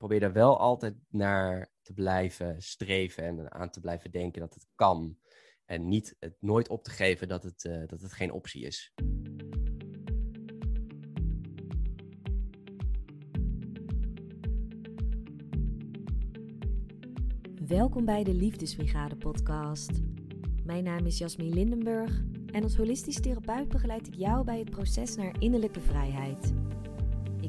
probeer daar wel altijd naar te blijven streven en aan te blijven denken dat het kan. En niet het nooit op te geven dat het, uh, dat het geen optie is. Welkom bij de Liefdesbrigade podcast. Mijn naam is Jasmin Lindenburg en als holistisch therapeut begeleid ik jou bij het proces naar innerlijke vrijheid.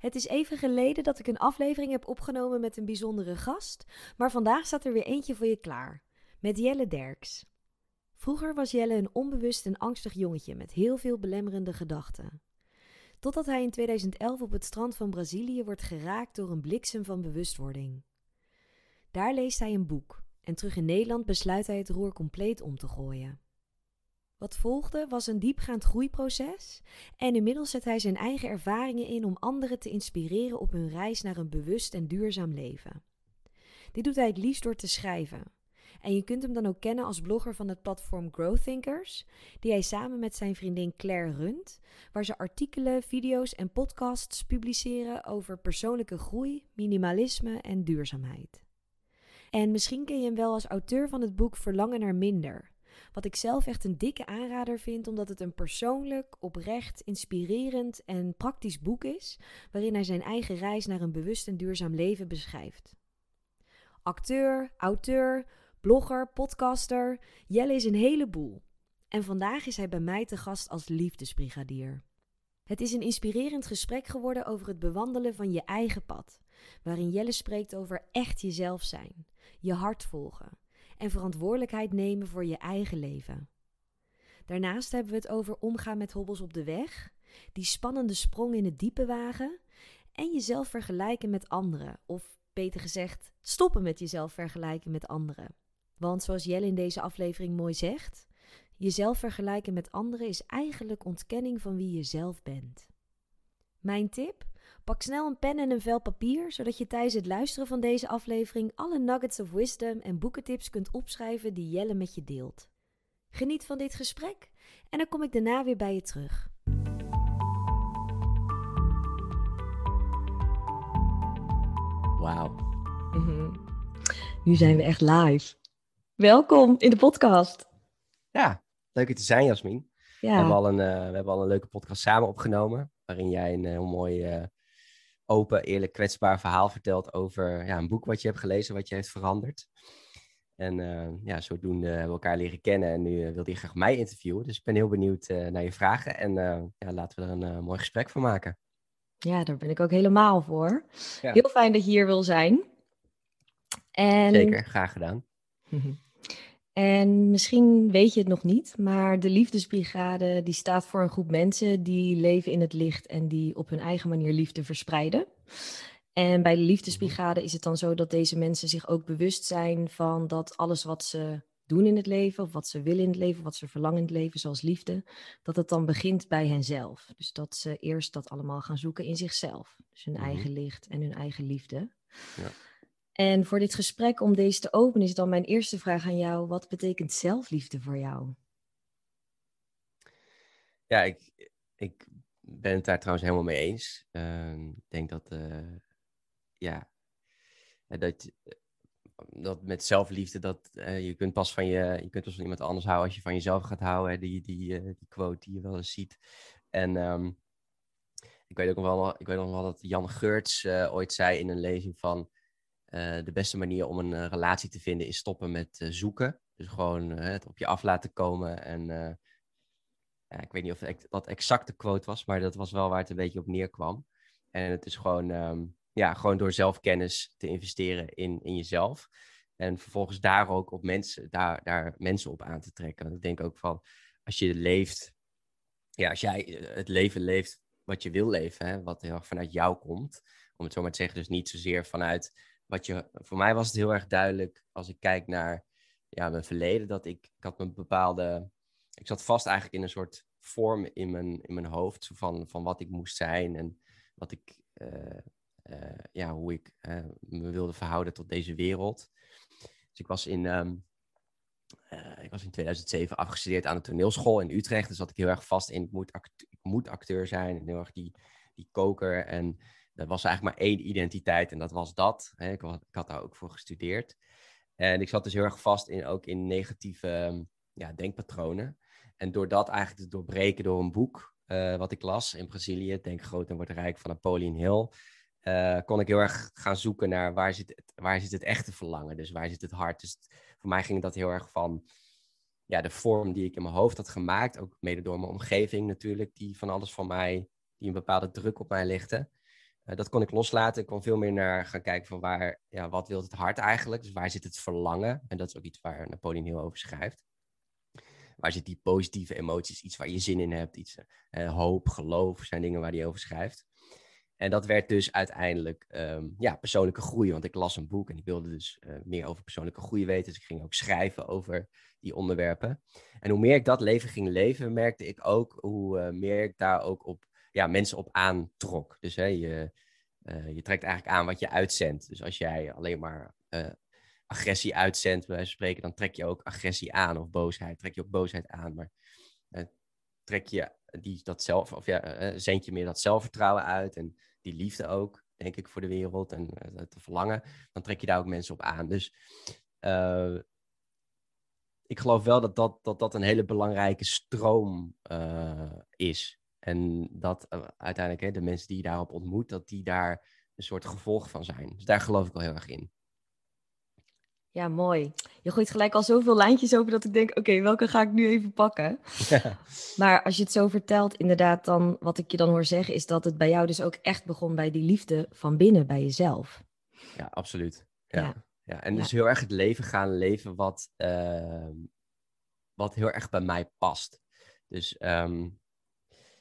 Het is even geleden dat ik een aflevering heb opgenomen met een bijzondere gast, maar vandaag staat er weer eentje voor je klaar. Met Jelle Derks. Vroeger was Jelle een onbewust en angstig jongetje met heel veel belemmerende gedachten. Totdat hij in 2011 op het strand van Brazilië wordt geraakt door een bliksem van bewustwording. Daar leest hij een boek en terug in Nederland besluit hij het roer compleet om te gooien. Wat volgde was een diepgaand groeiproces en inmiddels zet hij zijn eigen ervaringen in om anderen te inspireren op hun reis naar een bewust en duurzaam leven. Dit doet hij het liefst door te schrijven. En je kunt hem dan ook kennen als blogger van het platform Growth Thinkers, die hij samen met zijn vriendin Claire runt, waar ze artikelen, video's en podcasts publiceren over persoonlijke groei, minimalisme en duurzaamheid. En misschien ken je hem wel als auteur van het boek Verlangen naar minder, wat ik zelf echt een dikke aanrader vind, omdat het een persoonlijk, oprecht, inspirerend en praktisch boek is, waarin hij zijn eigen reis naar een bewust en duurzaam leven beschrijft. Acteur, auteur, blogger, podcaster, Jelle is een heleboel. En vandaag is hij bij mij te gast als liefdesbrigadier. Het is een inspirerend gesprek geworden over het bewandelen van je eigen pad, waarin Jelle spreekt over echt jezelf zijn, je hart volgen en verantwoordelijkheid nemen voor je eigen leven. Daarnaast hebben we het over omgaan met hobbels op de weg, die spannende sprong in het diepe wagen en jezelf vergelijken met anderen, of beter gezegd, stoppen met jezelf vergelijken met anderen. Want zoals Jelle in deze aflevering mooi zegt, jezelf vergelijken met anderen is eigenlijk ontkenning van wie je zelf bent. Mijn tip? Pak snel een pen en een vel papier, zodat je tijdens het luisteren van deze aflevering alle nuggets of wisdom en boekentips kunt opschrijven die Jelle met je deelt. Geniet van dit gesprek en dan kom ik daarna weer bij je terug. Wauw. Mhm. Nu zijn we echt live. Welkom in de podcast. Ja, leuk je te zijn, Jasmin. Ja. We, hebben al een, uh, we hebben al een leuke podcast samen opgenomen, waarin jij een heel mooi uh, open, eerlijk, kwetsbaar verhaal vertelt over ja, een boek wat je hebt gelezen, wat je heeft veranderd. En uh, ja, zodoende hebben we elkaar leren kennen en nu uh, wilde je graag mij interviewen. Dus ik ben heel benieuwd uh, naar je vragen en ja, laten we er een mooi gesprek van maken. Ja, daar ben ik ook helemaal voor. Ja. Heel fijn dat je hier wil zijn. En... Zeker, graag gedaan. En misschien weet je het nog niet, maar de Liefdesbrigade die staat voor een groep mensen die leven in het licht en die op hun eigen manier liefde verspreiden. En bij de Liefdesbrigade is het dan zo dat deze mensen zich ook bewust zijn van dat alles wat ze doen in het leven, of wat ze willen in het leven, wat ze verlangen in het leven, zoals liefde, dat het dan begint bij henzelf. Dus dat ze eerst dat allemaal gaan zoeken in zichzelf. Dus hun eigen licht en hun eigen liefde. Ja. En voor dit gesprek, om deze te openen, is dan mijn eerste vraag aan jou. Wat betekent zelfliefde voor jou? Ja, ik, ik ben het daar trouwens helemaal mee eens. Ehm, ik denk dat, uh, ja, dat, dat met zelfliefde, dat je kunt pas van je, je kunt pas van iemand anders houden als je van jezelf gaat houden. Die, die, uh, die quote die je wel eens ziet. En um, ik weet ook nog wel, ik weet nog wel dat Jan Geurts ooit zei in een lezing van uh, de beste manier om een uh, relatie te vinden is stoppen met uh, zoeken. Dus gewoon het op je af laten komen. En ik weet niet of dat exact de quote was, maar dat was wel waar het een beetje op neerkwam. En het is gewoon, um, ja, gewoon door zelfkennis te investeren in, in jezelf. En vervolgens daar ook op mensen, daar, daar mensen op aan te trekken. Want ik denk ook van, als je leeft, ja, als jij het leven leeft wat je wil leven, hè, wat heel erg vanuit jou komt, om het zo maar te zeggen, dus niet zozeer vanuit wat je, voor mij was het heel erg duidelijk als ik kijk naar ja, mijn verleden, dat ik, ik had een bepaalde, ik zat vast eigenlijk in een soort vorm in mijn, in mijn hoofd van, van wat ik moest zijn en wat ik, uh, uh, ja, hoe ik uh, me wilde verhouden tot deze wereld. Dus ik was in, um, ik was in 2007 afgestudeerd aan de toneelschool in Utrecht, dus zat ik heel erg vast in, ik moet, acteur, ik moet acteur zijn en heel erg die, die koker en dat was eigenlijk maar één identiteit en dat was dat. Hè. Ik, had daar ook voor gestudeerd. En ik zat dus heel erg vast in, ook in negatieve ehm, ja, denkpatronen. En door dat eigenlijk te doorbreken door een boek uh, wat ik las in Brazilië, Denk groot en word rijk van Napoleon Hill, uh, kon ik heel erg gaan zoeken naar waar zit, het, waar zit het echte verlangen, dus waar zit het hart. Dus voor mij ging dat heel erg van ja, de vorm die ik in mijn hoofd had gemaakt, ook mede door mijn omgeving natuurlijk, die van alles van mij, die een bepaalde druk op mij legde. Uh, dat kon ik loslaten. Ik kon veel meer naar gaan kijken van waar, ja, wat wil het hart eigenlijk? Dus waar zit het verlangen? En dat is ook iets waar Napoleon heel over schrijft. Waar zit die positieve emoties? Iets waar je zin in hebt. Iets, uh, hoop, geloof zijn dingen waar hij over schrijft. En dat werd dus uiteindelijk um, ja, persoonlijke groei. Want ik las een boek en ik wilde dus uh, meer over persoonlijke groei weten. Dus ik ging ook schrijven over die onderwerpen. En hoe meer ik dat leven ging leven, merkte ik ook hoe meer ik daar ook op ja, mensen op aantrok. Dus hè, je, uh, je trekt eigenlijk aan wat je uitzendt. Dus als jij alleen maar uh, agressie uitzendt, bij wijze van spreken, dan trek je ook agressie aan of boosheid. Trek je ook boosheid aan, maar uh, trek je die, dat zelf, of ja, zend je meer dat zelfvertrouwen uit en die liefde ook, denk ik, voor de wereld en het verlangen, dan trek je daar ook mensen op aan. Dus ik geloof wel dat dat, dat, dat een hele belangrijke stroom is. En dat uh, uiteindelijk hè, de mensen die je daarop ontmoet, dat die daar een soort gevolg van zijn. Dus daar geloof ik wel heel erg in. Ja, mooi. Je gooit gelijk al zoveel lijntjes over dat ik denk, oké, welke ga ik nu even pakken? Ja. Maar als je het zo vertelt, inderdaad, dan wat ik je dan hoor zeggen, is dat het bij jou dus ook echt begon bij die liefde van binnen, bij jezelf. Ja, absoluut. Ja. ja. ja. En dus heel erg het leven gaan leven wat, uh, wat heel erg bij mij past. Dus um,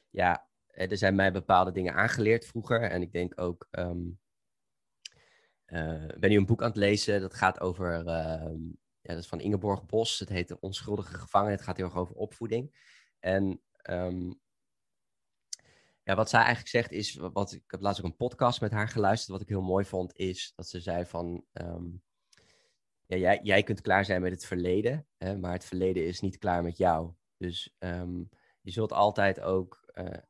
ja, er zijn mij bepaalde dingen aangeleerd vroeger. En ik denk ook, um, uh, ben nu een boek aan het lezen. Dat gaat over, uh, ja, dat is van Ingeborg Bos. Het heet De Onschuldige Gevangen. Het gaat heel erg over opvoeding. En um, ja, wat zij eigenlijk zegt is, wat, ik heb laatst ook een podcast met haar geluisterd. Wat ik heel mooi vond, is dat ze zei van, ja, jij, jij kunt klaar zijn met het verleden, hè, maar het verleden is niet klaar met jou. Dus je zult altijd ook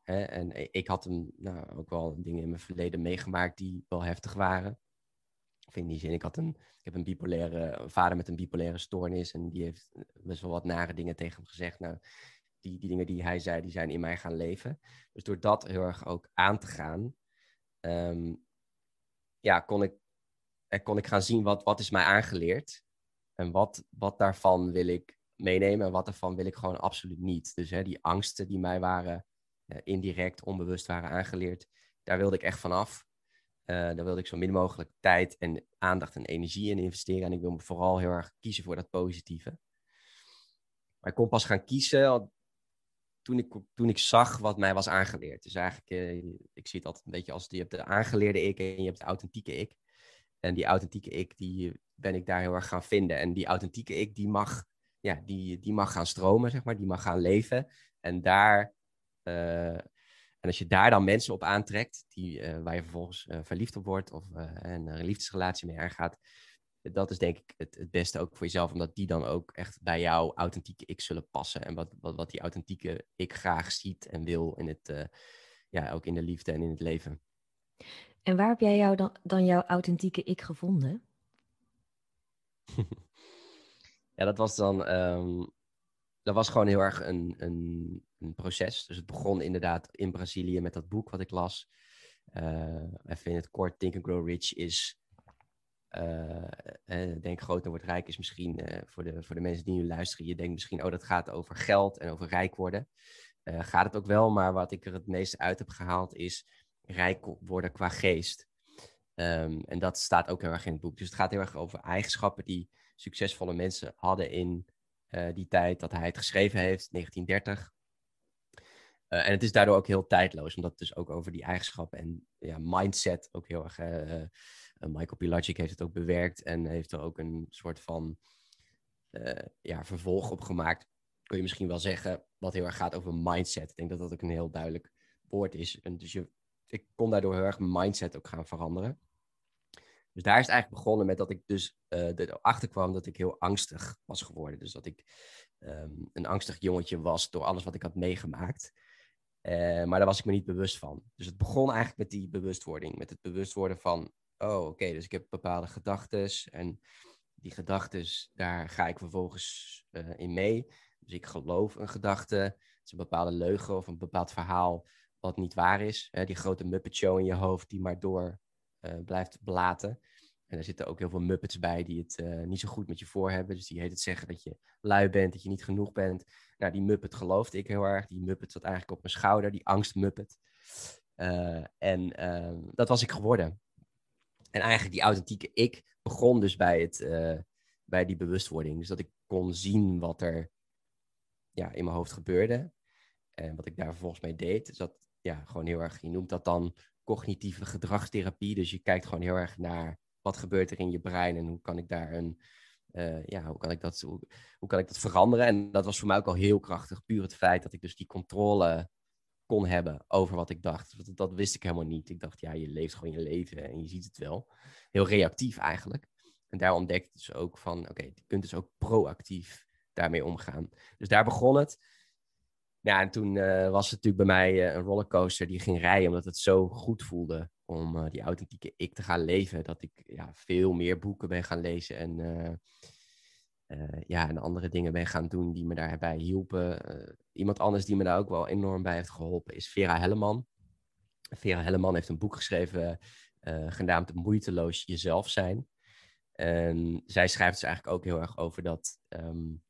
hè, en ik had hem nou, ook wel dingen in mijn verleden meegemaakt die wel heftig waren. Of in die zin, ik, had een, ik heb een bipolaire vader met een bipolaire stoornis en die heeft best wel wat nare dingen tegen hem gezegd. Nou, die, die dingen die hij zei, die zijn in mij gaan leven. Dus door dat heel erg ook aan te gaan, um, ja, kon ik, eh, kon ik gaan zien wat, wat is mij aangeleerd. En wat, wat daarvan wil ik meenemen en wat daarvan wil ik gewoon absoluut niet. Dus hè, die angsten die mij waren indirect, onbewust waren aangeleerd. Daar wilde ik echt vanaf. Uh, daar wilde ik zo min mogelijk tijd en aandacht en energie in investeren. En ik wil me vooral heel erg kiezen voor dat positieve. Maar ik kon pas gaan kiezen toen ik, toen ik zag wat mij was aangeleerd. Dus eigenlijk, uh, ik zie het altijd een beetje als je hebt de aangeleerde ik en je hebt de authentieke ik. En die authentieke ik, die ben ik daar heel erg gaan vinden. En die authentieke ik, die mag, ja, die, die mag gaan stromen, zeg maar. Die mag gaan leven. En daar en als je daar dan mensen op aantrekt, die, uh, waar je vervolgens uh, verliefd op wordt of een liefdesrelatie mee aangaat, dat is denk ik het, het, beste ook voor jezelf, omdat die dan ook echt bij jouw authentieke ik zullen passen. En wat, wat, wat die authentieke ik graag ziet en wil in het, ja, ook in de liefde en in het leven. En waar heb jij jou dan, dan jouw authentieke ik gevonden? ja, dat was dan um, dat was gewoon heel erg een, een, een, proces. Dus het begon inderdaad in Brazilië met dat boek wat ik las. Uh, even in het kort, Think and Grow Rich is... Uh, denk groot en wordt rijk is misschien voor, de, voor de mensen die nu luisteren. Je denkt misschien, oh dat gaat over geld en over rijk worden. gaat het ook wel, maar wat ik er het meest uit heb gehaald is rijk worden qua geest. Um, en dat staat ook heel erg in het boek. Dus het gaat heel erg over eigenschappen die succesvolle mensen hadden in die tijd dat hij het geschreven heeft, 1930. Eh, en het is daardoor ook heel tijdloos, omdat het dus ook over die eigenschappen en ja, mindset ook heel erg uh, Michael Pilacic heeft het ook bewerkt en heeft er ook een soort van ja, vervolg op gemaakt. Kun je misschien wel zeggen, wat heel erg gaat over mindset. Ik denk dat dat ook een heel duidelijk woord is. En dus je, ik kon daardoor heel erg mijn mindset ook gaan veranderen. Dus daar is het eigenlijk begonnen met dat ik dus erachter kwam dat ik heel angstig was geworden. Dus dat ik ehm, een angstig jongetje was door alles wat ik had meegemaakt. Uh, maar daar was ik me niet bewust van. Dus het begon eigenlijk met die bewustwording. Met het bewust worden van, oh oké, dus ik heb bepaalde gedachten. En die gedachten, daar ga ik vervolgens uh, in mee. Dus ik geloof een gedachte. Het is een bepaalde leugen of een bepaald verhaal wat niet waar is. Die grote Muppet Show in je hoofd die maar door blijft blaten. En er zitten ook heel veel Muppets bij die het uh, niet zo goed met je voor hebben. Dus die heet het zeggen dat je lui bent, dat je niet genoeg bent. Nou, die Muppet geloofde ik heel erg. Die Muppet zat eigenlijk op mijn schouder, die angst-Muppet. Uh, en uh, dat was ik geworden. En eigenlijk die authentieke ik begon dus bij, het, uh, bij die bewustwording. Dus dat ik kon zien wat er ja, in mijn hoofd gebeurde. En wat ik daar vervolgens mee deed. Dat, ja, gewoon heel erg, je noemt dat dan cognitieve gedragstherapie. Dus je kijkt gewoon heel erg naar wat gebeurt er in je brein en hoe kan ik daar een, uh, ja, hoe kan ik, dat, hoe, kan ik dat veranderen? En dat was voor mij ook al heel krachtig. Puur het feit dat ik dus die controle kon hebben over wat ik dacht. Dat, wist ik helemaal niet. Ik dacht, ja, je leeft gewoon je leven en je ziet het wel. Heel reactief eigenlijk. En daar ontdekte ik dus ook van, oké, je kunt dus ook proactief daarmee omgaan. Dus daar begon het. Ja, en toen uh, was het natuurlijk bij mij uh, een rollercoaster die ging rijden, omdat het zo goed voelde om uh, die authentieke ik te gaan leven. Dat ik ja, veel meer boeken ben gaan lezen en, ja, en andere dingen ben gaan doen die me daarbij hielpen. iemand anders die me daar ook wel enorm bij heeft geholpen is Vera Helleman. Vera Helleman heeft een boek geschreven genaamd Moeiteloos jezelf zijn. En zij schrijft dus eigenlijk ook heel erg over dat, um,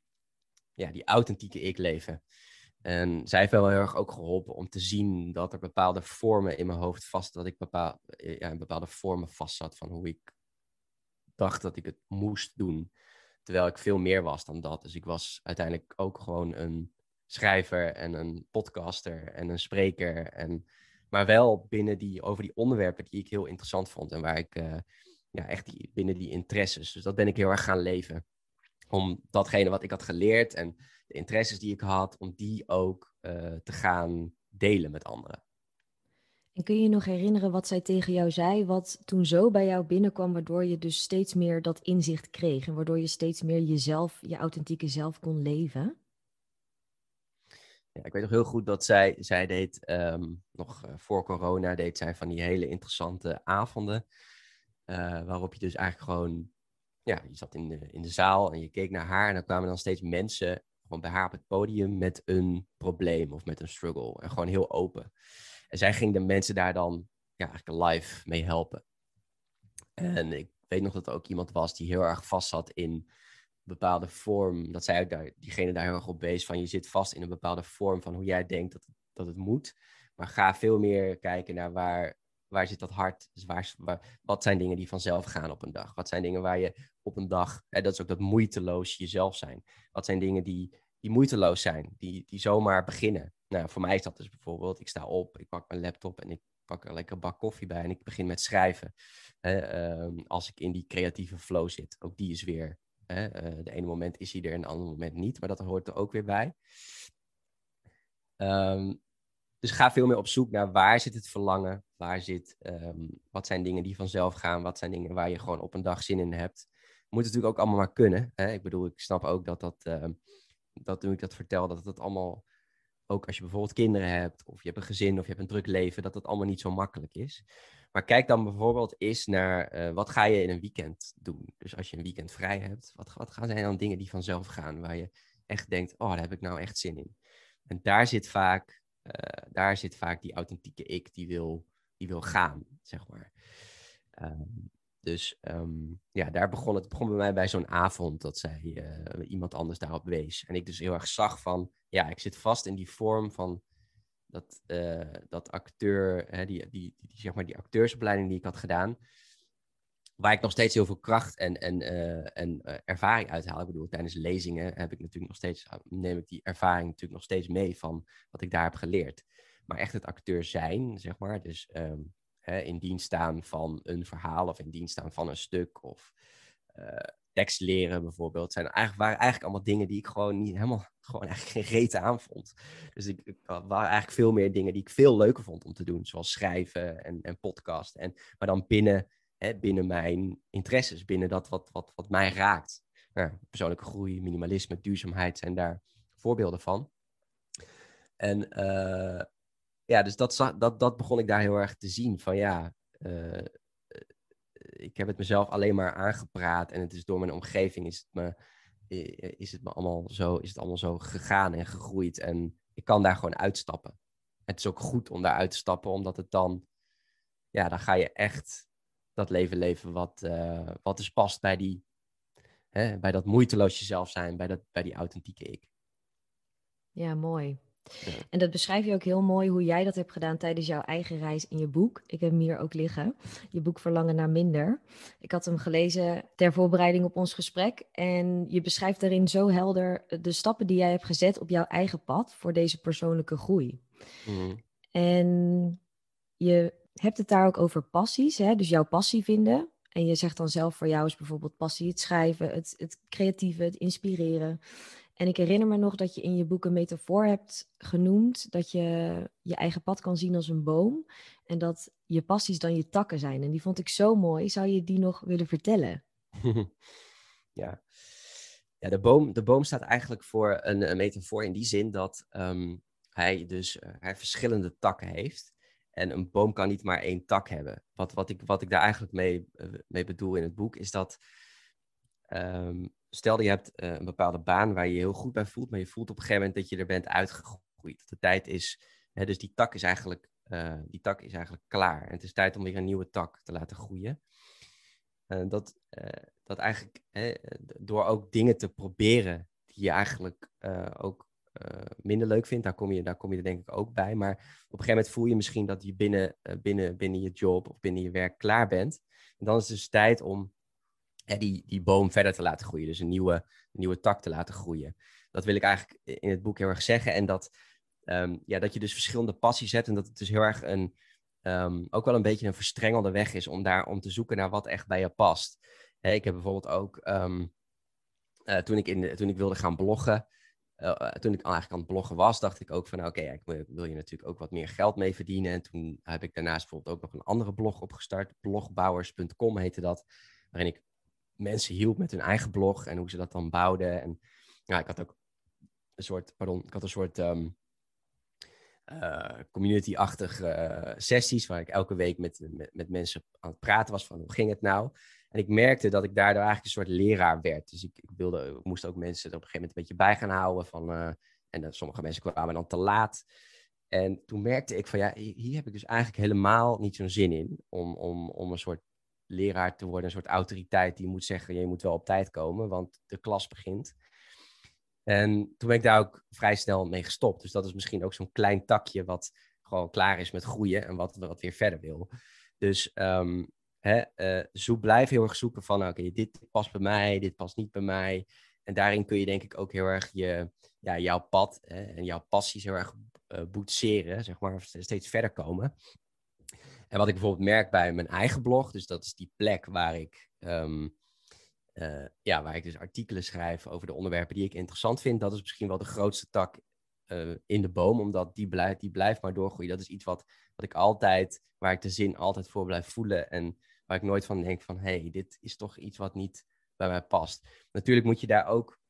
ja, die authentieke ik leven. En zij heeft wel heel erg ook geholpen om te zien dat er bepaalde vormen in mijn hoofd vast, dat ik bepaal, ja, in bepaalde vormen vast zat van hoe ik dacht dat ik het moest doen. Terwijl ik veel meer was dan dat. Dus ik was uiteindelijk ook gewoon een schrijver en een podcaster en een spreker. En, maar wel binnen die, over die onderwerpen die ik heel interessant vond en waar ik uh, ja, echt die, binnen die interesses. Dus dat ben ik heel erg gaan leven. Om datgene wat ik had geleerd en de interesses die ik had, om die ook uh, te gaan delen met anderen. En kun je je nog herinneren wat zij tegen jou zei, wat toen zo bij jou binnenkwam, waardoor je dus steeds meer dat inzicht kreeg en waardoor je steeds meer jezelf, je authentieke zelf kon leven? Ja, ik weet nog heel goed dat zij, zij deed, um, nog uh, voor corona, deed zij van die hele interessante avonden, uh, waarop je dus eigenlijk gewoon, ja, je zat in de, in de zaal en je keek naar haar en dan kwamen dan steeds mensen gewoon bij haar op het podium met een probleem of met een struggle. En gewoon heel open. En zij ging de mensen daar dan ja, eigenlijk live mee helpen. En ik weet nog dat er ook iemand was die heel erg vast zat in een bepaalde vorm. Dat zij daar, diegene daar heel erg op wees van je zit vast in een bepaalde vorm van hoe jij denkt dat dat het moet. Maar ga veel meer kijken naar waar, waar zit dat hart? Dus wat zijn dingen die vanzelf gaan op een dag? Wat zijn dingen waar je op een dag, hè, dat is ook dat moeiteloos jezelf zijn. Wat zijn dingen die, die moeiteloos zijn, die, die zomaar beginnen? Nou, voor mij is dat dus bijvoorbeeld, ik sta op, ik pak mijn laptop en ik pak er lekker bak koffie bij en ik begin met schrijven. Hè, uh, als ik in die creatieve flow zit. Ook die is weer, hè, uh, de ene moment is hij er en de andere moment niet, maar dat hoort er ook weer bij. Um, dus ga veel meer op zoek naar waar zit het verlangen, waar zit, um, wat zijn dingen die vanzelf gaan, wat zijn dingen waar je gewoon op een dag zin in hebt. Moet natuurlijk ook allemaal maar kunnen. Hè? Ik bedoel, ik snap ook dat dat, uh, dat toen ik dat vertel, dat het allemaal, ook als je bijvoorbeeld kinderen hebt, of je hebt een gezin, of je hebt een druk leven, dat dat allemaal niet zo makkelijk is. Maar kijk dan bijvoorbeeld eens naar uh, wat ga je in een weekend doen. Dus als je een weekend vrij hebt, wat, wat gaan zijn dan dingen die vanzelf gaan, waar je echt denkt, oh, daar heb ik nou echt zin in. En daar zit vaak uh, daar zit vaak die authentieke ik die wil, die wil gaan, zeg maar. Um, dus um, ja, daar begon het begon bij mij bij zo'n avond dat zij uh, iemand anders daarop wees. En ik dus heel erg zag van, ja, ik zit vast in die vorm van dat, uh, dat acteur, hè, die, die, die, zeg maar die acteursopleiding die ik had gedaan waar ik nog steeds heel veel kracht en, en, uh, en ervaring uithaal. Ik bedoel, tijdens lezingen heb ik natuurlijk nog steeds, neem ik die ervaring natuurlijk nog steeds mee van wat ik daar heb geleerd. Maar echt het acteur zijn, zeg maar, dus um, hè, in dienst staan van een verhaal of in dienst staan van een stuk of uh, tekst leren bijvoorbeeld. Zijn eigenlijk, waren eigenlijk allemaal dingen die ik gewoon niet helemaal, gewoon eigenlijk geen reet aan vond. Dus ik, ik waren eigenlijk veel meer dingen die ik veel leuker vond om te doen, zoals schrijven en, en podcasten. En, maar dan binnen, hè, binnen mijn interesses, binnen dat wat, wat, wat mij raakt. Nou, persoonlijke groei, minimalisme, duurzaamheid zijn daar voorbeelden van. En uh, ja, dus dat, dat, dat begon ik daar heel erg te zien. Van ja, uh, ik heb het mezelf alleen maar aangepraat en het is door mijn omgeving is het me, is het me allemaal, zo, is het allemaal zo gegaan en gegroeid. En ik kan daar gewoon uitstappen. Het is ook goed om daar uit te stappen, omdat het dan, ja, dan ga je echt dat leven leven wat, uh, wat dus past bij die, hè, bij dat moeiteloos jezelf zijn, bij, dat, bij die authentieke ik. Ja, mooi. En dat beschrijf je ook heel mooi hoe jij dat hebt gedaan tijdens jouw eigen reis in je boek. Ik heb hem hier ook liggen. Je boek Verlangen naar Minder. Ik had hem gelezen ter voorbereiding op ons gesprek. En je beschrijft daarin zo helder de stappen die jij hebt gezet op jouw eigen pad voor deze persoonlijke groei. Mhm. En je hebt het daar ook over passies, hè? dus jouw passie vinden. En je zegt dan zelf voor jou is bijvoorbeeld passie het schrijven, het, het creatieve, het inspireren. En ik herinner me nog dat je in je boek een metafoor hebt genoemd dat je je eigen pad kan zien als een boom en dat je passies dan je takken zijn. En die vond ik zo mooi. Zou je die nog willen vertellen? ja, ja de, boom, de boom staat eigenlijk voor een, metafoor in die zin dat ehm, hij dus uh, hij verschillende takken heeft. En een boom kan niet maar één tak hebben. Wat, wat, ik, wat ik daar eigenlijk mee, uh, mee bedoel in het boek is dat um, stel je hebt uh, een bepaalde baan waar je je heel goed bij voelt, maar je voelt op een gegeven moment dat je er bent uitgegroeid. De tijd is, hè, dus die tak is eigenlijk, uh, die tak is eigenlijk klaar. En het is tijd om weer een nieuwe tak te laten groeien. Uh, dat, dat eigenlijk hè, door ook dingen te proberen die je eigenlijk ook minder leuk vindt, daar kom, je, daar kom je er denk ik ook bij. Maar op een gegeven moment voel je misschien dat je binnen, binnen, binnen je job of binnen je werk klaar bent. En dan is het dus tijd om die, die boom verder te laten groeien. Dus een nieuwe, nieuwe tak te laten groeien. Dat wil ik eigenlijk in het boek heel erg zeggen. En dat, ehm, ja, dat je dus verschillende passies hebt. En dat het dus heel erg een, um, ook wel een beetje een verstrengelde weg is om daar om te zoeken naar wat echt bij je past. ik heb bijvoorbeeld ook, um, uh, toen, ik in, toen ik wilde gaan bloggen, uh, toen ik eigenlijk aan het bloggen was, dacht ik ook van, oké, okay, ik wil je natuurlijk ook wat meer geld mee verdienen. En toen heb ik daarnaast bijvoorbeeld ook nog een andere blog opgestart, blogbouwers.com heette dat, waarin ik mensen hielp met hun eigen blog en hoe ze dat dan bouwden. En ja, ik had ook een soort, pardon, ik had een soort um, uh, community-achtige uh, sessies waar ik elke week met, met, met, mensen aan het praten was van hoe ging het nou. En ik merkte dat ik daardoor eigenlijk een soort leraar werd. Dus ik, ik wilde, moest ook mensen er op een gegeven moment een beetje bij gaan houden van, uh, en sommige mensen kwamen dan te laat. En toen merkte ik van ja, hier heb ik dus eigenlijk helemaal niet zo'n zin in om, om, om een soort leraar te worden, een soort autoriteit die moet zeggen, je moet wel op tijd komen, want de klas begint. En toen ben ik daar ook vrij snel mee gestopt. Dus dat is misschien ook zo'n klein takje wat gewoon klaar is met groeien en wat, wat weer verder wil. Dus um, hè, zoek, blijf heel erg zoeken van, oké, dit past bij mij, dit past niet bij mij. En daarin kun je denk ik ook heel erg je, ja, jouw pad hè, en jouw passies heel erg uh, boetseren, zeg maar, steeds verder komen. En wat ik bijvoorbeeld merk bij mijn eigen blog, dus dat is die plek waar ik, um, uh, ja, waar ik dus artikelen schrijf over de onderwerpen die ik interessant vind, dat is misschien wel de grootste tak uh, in de boom, omdat die blijft, die blijft maar doorgroeien. Dat is iets wat, wat ik altijd, waar ik de zin altijd voor blijf voelen en waar ik nooit van denk van, hé, hey, dit is toch iets wat niet bij mij past. Natuurlijk moet je daar ook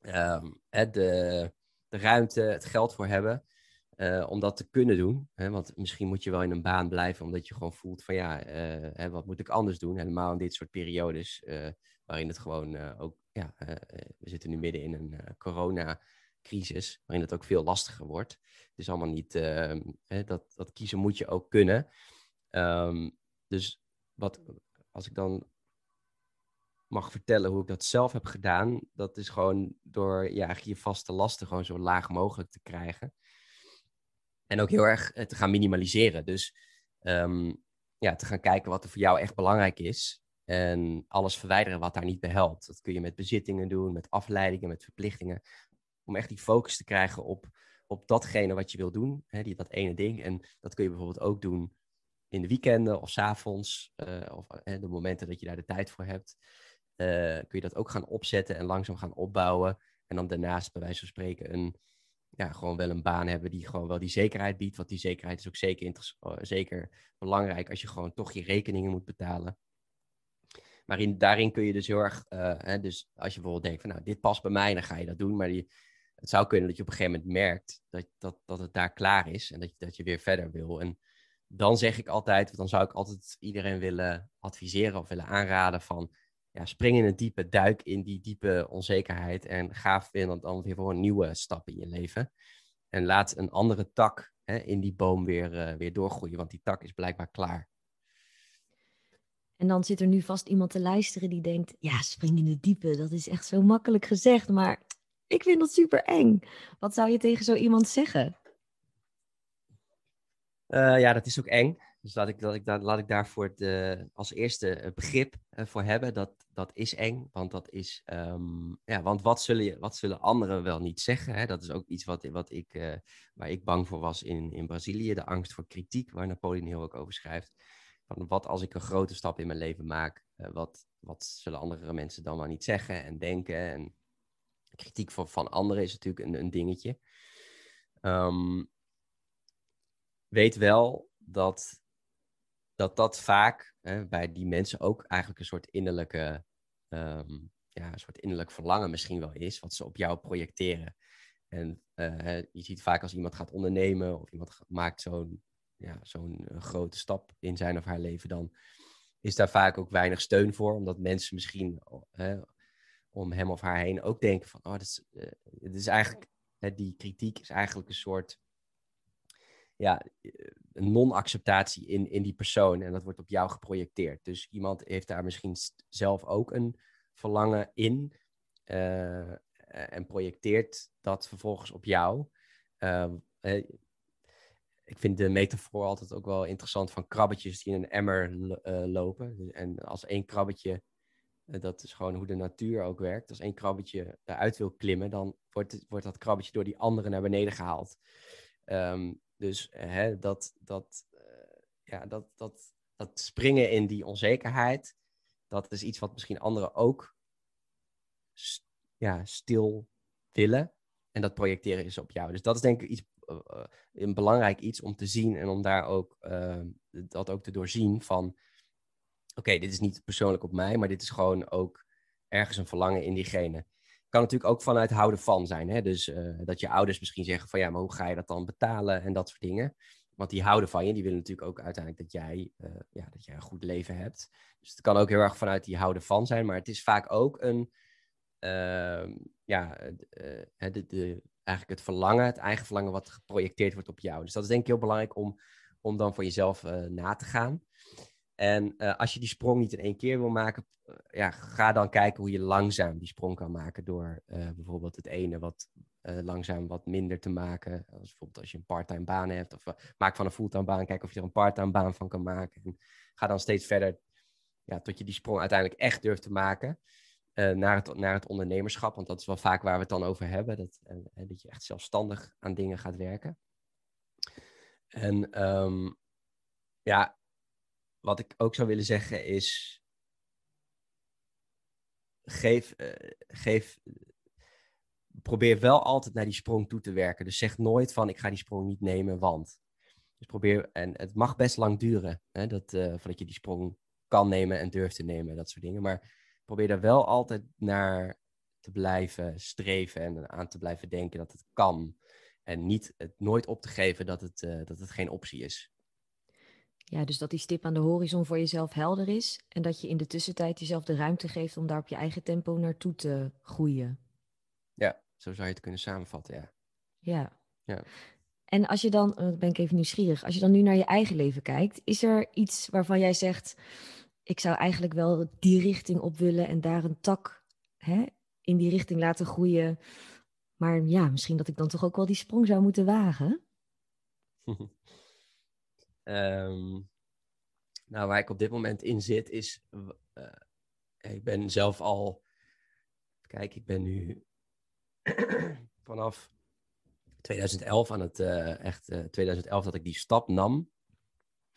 um, de, de ruimte, het geld voor hebben. Uh, om dat te kunnen doen. Hè? Want misschien moet je wel in een baan blijven, omdat je gewoon voelt van ja, uh, hè, wat moet ik anders doen? Helemaal in dit soort periodes, uh, waarin het gewoon ook, ja, we zitten nu midden in een coronacrisis, waarin het ook veel lastiger wordt. Het is allemaal niet, ehm, hè, dat, dat kiezen moet je ook kunnen. Um, dus wat, als ik dan mag vertellen hoe ik dat zelf heb gedaan, dat is gewoon door ja, je vaste lasten gewoon zo laag mogelijk te krijgen. En ook heel erg eh, te gaan minimaliseren. Dus um, ja, te gaan kijken wat er voor jou echt belangrijk is. En alles verwijderen wat daar niet bij helpt. Dat kun je met bezittingen doen, met afleidingen, met verplichtingen. Om echt die focus te krijgen op, op datgene wat je wil doen. Hè, die, dat ene ding. En dat kun je bijvoorbeeld ook doen in de weekenden of s avonds, of de momenten dat je daar de tijd voor hebt, kun je dat ook gaan opzetten en langzaam gaan opbouwen. En dan daarnaast, bij wijze van spreken, een, ja, gewoon wel een baan hebben die gewoon wel die zekerheid biedt. Want die zekerheid is ook zeker, zeker belangrijk als je gewoon toch je rekeningen moet betalen. Maar in, daarin kun je dus heel erg, hè, dus als je bijvoorbeeld denkt van nou, dit past bij mij, dan ga je dat doen. Maar die, het zou kunnen dat je op een gegeven moment merkt dat, dat, dat het daar klaar is en dat je, dat je weer verder wil. En dan zeg ik altijd, dan zou ik altijd iedereen willen adviseren of willen aanraden van ja, spring in het diepe, duik in die diepe onzekerheid en ga weer, dan weer voor een nieuwe stap in je leven. En laat een andere tak hè, in die boom weer, uh, weer doorgroeien, want die tak is blijkbaar klaar. En dan zit er nu vast iemand te luisteren die denkt, ja, spring in het diepe, dat is echt zo makkelijk gezegd, maar ik vind dat super eng. Wat zou je tegen zo iemand zeggen? Uh, ja, dat is ook eng. Dus laat ik, dat ik, laat ik daarvoor de, als eerste begrip uh, voor hebben. Dat, dat is eng, want dat is... Um, ja, want wat zullen, wat zullen anderen wel niet zeggen? Hè? Dat is ook iets wat, wat ik, uh, waar ik bang voor was in, in Brazilië. De angst voor kritiek, waar Napoleon heel ook over schrijft. Wat als ik een grote stap in mijn leven maak? wat, wat zullen andere mensen dan wel niet zeggen en denken? En kritiek van, van anderen is natuurlijk een, een dingetje. Um, weet wel dat dat, dat vaak hè, bij die mensen ook eigenlijk een soort innerlijke, um, ja, een soort innerlijk verlangen misschien wel is, wat ze op jou projecteren. En uh, je ziet vaak als iemand gaat ondernemen of iemand maakt zo'n ja, zo'n eh, grote stap in zijn of haar leven, dan is daar vaak ook weinig steun voor, omdat mensen misschien om hem of haar heen ook denken van, oh, dat is, uh, is eigenlijk, die kritiek is eigenlijk een soort ja, een non-acceptatie in, in die persoon. En dat wordt op jou geprojecteerd. Dus iemand heeft daar misschien zelf ook een verlangen in. Uh, en projecteert dat vervolgens op jou. Uh, ik vind de metafoor altijd ook wel interessant van krabbetjes die in een emmer lopen. En als één krabbetje, dat is gewoon hoe de natuur ook werkt. Als één krabbetje eruit wil klimmen, dan wordt, wordt dat krabbetje door die andere naar beneden gehaald. Um, dus hè, dat, dat, uh, ja, dat, dat, dat springen in die onzekerheid, dat is iets wat misschien anderen ook ja, stil willen. En dat projecteren is op jou. Dus dat is denk ik iets, uh, een belangrijk iets om te zien en om daar ook, dat ook te doorzien van, oké, dit is niet persoonlijk op mij, maar dit is gewoon ook ergens een verlangen in diegene kan natuurlijk ook vanuit houden van zijn. Hè? Dus uh, dat je ouders misschien zeggen van ja, maar hoe ga je dat dan betalen en dat soort dingen. Want die houden van je, die willen natuurlijk ook uiteindelijk dat jij, uh, ja, dat jij een goed leven hebt. Dus het kan ook heel erg vanuit die houden van zijn, maar het is vaak ook een, uh, ja, de, de, eigenlijk het verlangen, het eigen verlangen wat geprojecteerd wordt op jou. Dus dat is denk ik heel belangrijk om, om dan voor jezelf na te gaan. En uh, als je die sprong niet in één keer wil maken, uh, ja, ga dan kijken hoe je langzaam die sprong kan maken. Door uh, bijvoorbeeld het ene wat langzaam wat minder te maken. Als bijvoorbeeld als je een parttime baan hebt. Of maak van een fulltime baan, kijk of je er een parttime baan van kan maken. En ga dan steeds verder ja, tot je die sprong uiteindelijk echt durft te maken. naar, het, naar het ondernemerschap. Want dat is wel vaak waar we het dan over hebben. Dat, dat je echt zelfstandig aan dingen gaat werken. En um, ja, wat ik ook zou willen zeggen is. Geef, uh, geef. Probeer wel altijd naar die sprong toe te werken. Dus zeg nooit van ik ga die sprong niet nemen, want. Dus probeer, en het mag best lang duren, hè, dat, uh, voordat je die sprong kan nemen en durft te nemen, dat soort dingen. Maar probeer daar wel altijd naar te blijven streven en aan te blijven denken dat het kan. En niet het nooit op te geven dat het, uh, dat het geen optie is. Ja, dus dat die stip aan de horizon voor jezelf helder is en dat je in de tussentijd jezelf de ruimte geeft om daar op je eigen tempo naartoe te groeien. Ja, zo zou je het kunnen samenvatten, ja. Ja. ja. En als je dan, dan ben ik even nieuwsgierig, als je dan nu naar je eigen leven kijkt, is er iets waarvan jij zegt, ik zou eigenlijk wel die richting op willen en daar een tak hè, in die richting laten groeien. Maar ja, misschien dat ik dan toch ook wel die sprong zou moeten wagen? Um, nou, waar ik op dit moment in zit is. Uh, ik ben zelf al. Kijk, ik ben nu vanaf 2011 aan het. Uh, echt uh, 2011 dat ik die stap nam.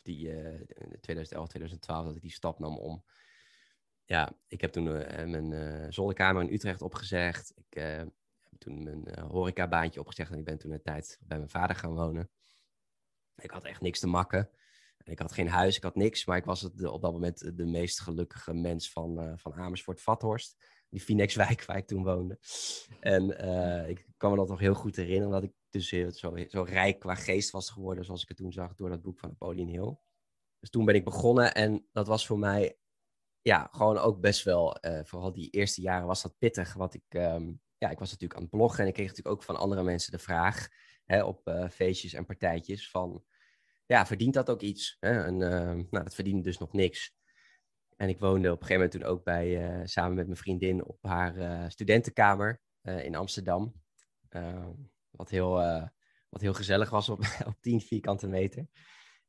die uh, 2011, 2012, dat ik die stap nam om. Ja, ik heb toen mijn zolderkamer in Utrecht opgezegd. Ik heb toen mijn horecabaantje opgezegd en ik ben toen een tijd bij mijn vader gaan wonen. Ik had echt niks te makken. Ik had geen huis, ik had niks, maar ik was het, op dat moment de meest gelukkige mens van, uh, van Amersfoort-Vathorst. Die Phoenixwijk waar ik toen woonde. En ik kan me dat nog heel goed herinneren, dat ik dus heel, zo, zo rijk qua geest was geworden, zoals ik het toen zag door dat boek van Napoleon Hill. Dus toen ben ik begonnen en dat was voor mij ja, gewoon ook best wel, vooral die eerste jaren was dat pittig. Want ik, um, ja, ik was natuurlijk aan het bloggen en ik kreeg natuurlijk ook van andere mensen de vraag hè, op uh, feestjes en partijtjes van ja, verdient dat ook iets? Hè? En uh, nou, dat verdiende dus nog niks. En ik woonde op een gegeven moment toen ook bij, uh, samen met mijn vriendin op haar studentenkamer in Amsterdam. Ehm, wat, heel, wat heel gezellig was op, op 10 vierkante meter.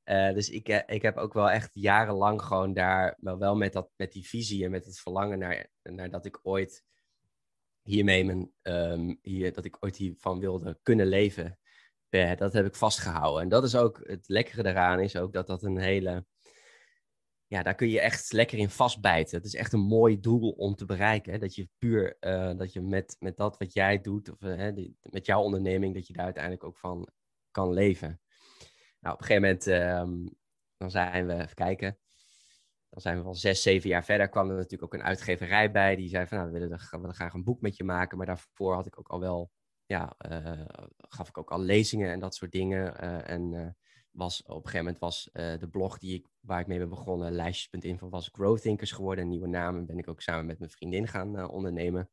dus ik, ik heb ook wel echt jarenlang gewoon daar, wel, met, dat, met die visie en met het verlangen naar, naar dat ik ooit hiermee mijn, um, hier, dat ik ooit hiervan wilde kunnen leven dat heb ik vastgehouden. En dat is ook het lekkere daaraan, is ook dat dat een hele. Ja, daar kun je echt lekker in vastbijten. Het is echt een mooi doel om te bereiken. Hè? Dat je puur, uh, dat je met, met dat wat jij doet, of die, met jouw onderneming, dat je daar uiteindelijk ook van kan leven. Nou, op een gegeven moment, um, dan zijn we, even kijken, dan zijn we al zes, zeven jaar verder. kwam er natuurlijk ook een uitgeverij bij. Die zei van, nou, we willen, we willen graag een boek met je maken. Maar daarvoor had ik ook al wel ja, uh, gaf ik ook al lezingen en dat soort dingen. Uh, en uh, was, op een gegeven moment was de blog die ik, waar ik mee ben begonnen, lijstjes.info, was Growth Thinkers geworden. Een nieuwe naam en ben ik ook samen met mijn vriendin gaan ondernemen.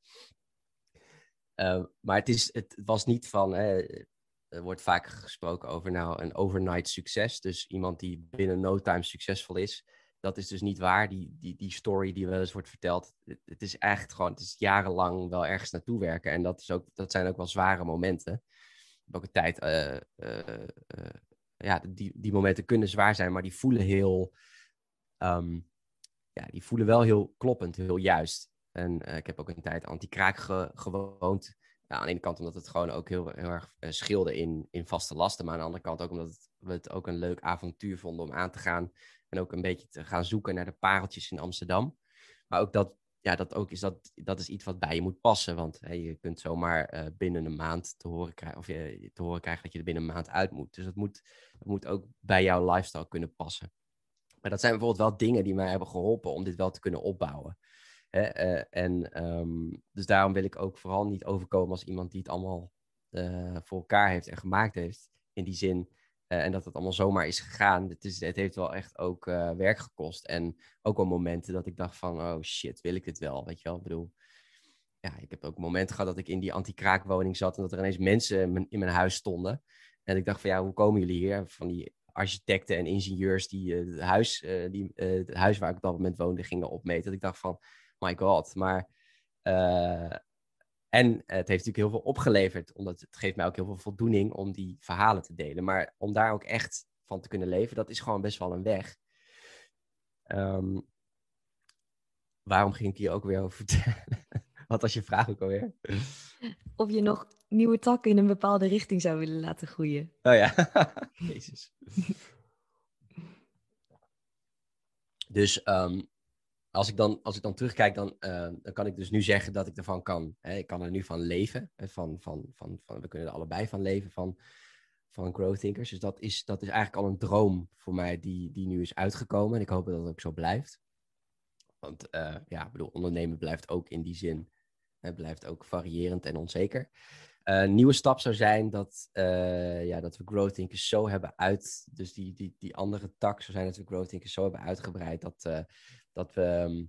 maar het, is, het was niet van, er wordt vaak gesproken over nou, een overnight succes. Dus iemand die binnen no time succesvol is dat is dus niet waar. Die, die, die story die wel eens wordt verteld. Het, is echt gewoon, het is jarenlang wel ergens naartoe werken. En dat, is ook, dat zijn ook wel zware momenten. Ik ook een tijd, uh, uh, uh, ja, die, die momenten kunnen zwaar zijn, maar die voelen heel, um, ja, die voelen wel heel kloppend, heel juist. En ik heb ook een tijd anti-kraak ge, gewoond. Ja, aan de ene kant omdat het gewoon ook heel, heel erg scheelde in, in vaste lasten. Maar aan de andere kant ook omdat het, we het ook een leuk avontuur vonden om aan te gaan. En ook een beetje te gaan zoeken naar de pareltjes in Amsterdam. Maar ook dat, ja, dat, ook is, dat, dat is iets wat bij je moet passen. Want hey, je kunt zomaar uh, binnen een maand te horen, krijgen, of je, te horen krijgen dat je er binnen een maand uit moet. Dus dat moet, dat moet ook bij jouw lifestyle kunnen passen. Maar dat zijn bijvoorbeeld wel dingen die mij hebben geholpen om dit wel te kunnen opbouwen. Hè? Uh, en um, dus daarom wil ik ook vooral niet overkomen als iemand die het allemaal voor elkaar heeft en gemaakt heeft. In die zin, en dat het allemaal zomaar is gegaan. Het, is, het heeft wel echt ook uh, werk gekost. En ook wel momenten dat ik dacht van, oh shit, wil ik dit wel? Weet je wel, ik bedoel... Ja, ik heb ook momenten gehad dat ik in die anti-kraakwoning zat... en dat er ineens mensen in mijn, huis stonden. En ik dacht van, ja, hoe komen jullie hier? Van die architecten en ingenieurs die, uh, het, huis, die het huis waar ik op dat moment woonde gingen opmeten. Dat ik dacht van, my god, maar... En het heeft natuurlijk heel veel opgeleverd, omdat het geeft mij ook heel veel voldoening om die verhalen te delen. Maar om daar ook echt van te kunnen leven, dat is gewoon best wel een weg. Um, waarom ging ik hier ook weer over vertellen? Wat was je vraag ook alweer? Of je nog nieuwe takken in een bepaalde richting zou willen laten groeien. Oh ja, jezus. dus um, als ik dan, als ik dan terugkijk, dan, uh, dan kan ik dus nu zeggen dat ik ervan kan. Hè, ik kan er nu van leven. Van, van, van, van, we kunnen er allebei van leven van, van Growth Thinkers. Dus dat is, dat is eigenlijk al een droom voor mij die, die nu is uitgekomen. En ik hoop dat het ook zo blijft. Want uh, ja, ik bedoel, ondernemen blijft ook in die zin, het blijft ook variërend en onzeker. Uh, een nieuwe stap zou zijn dat, ja, dat we Growth Thinkers zo hebben uit, dus die, die, die andere tak zou zijn dat we Growth Thinkers zo hebben uitgebreid dat, dat we, ehm,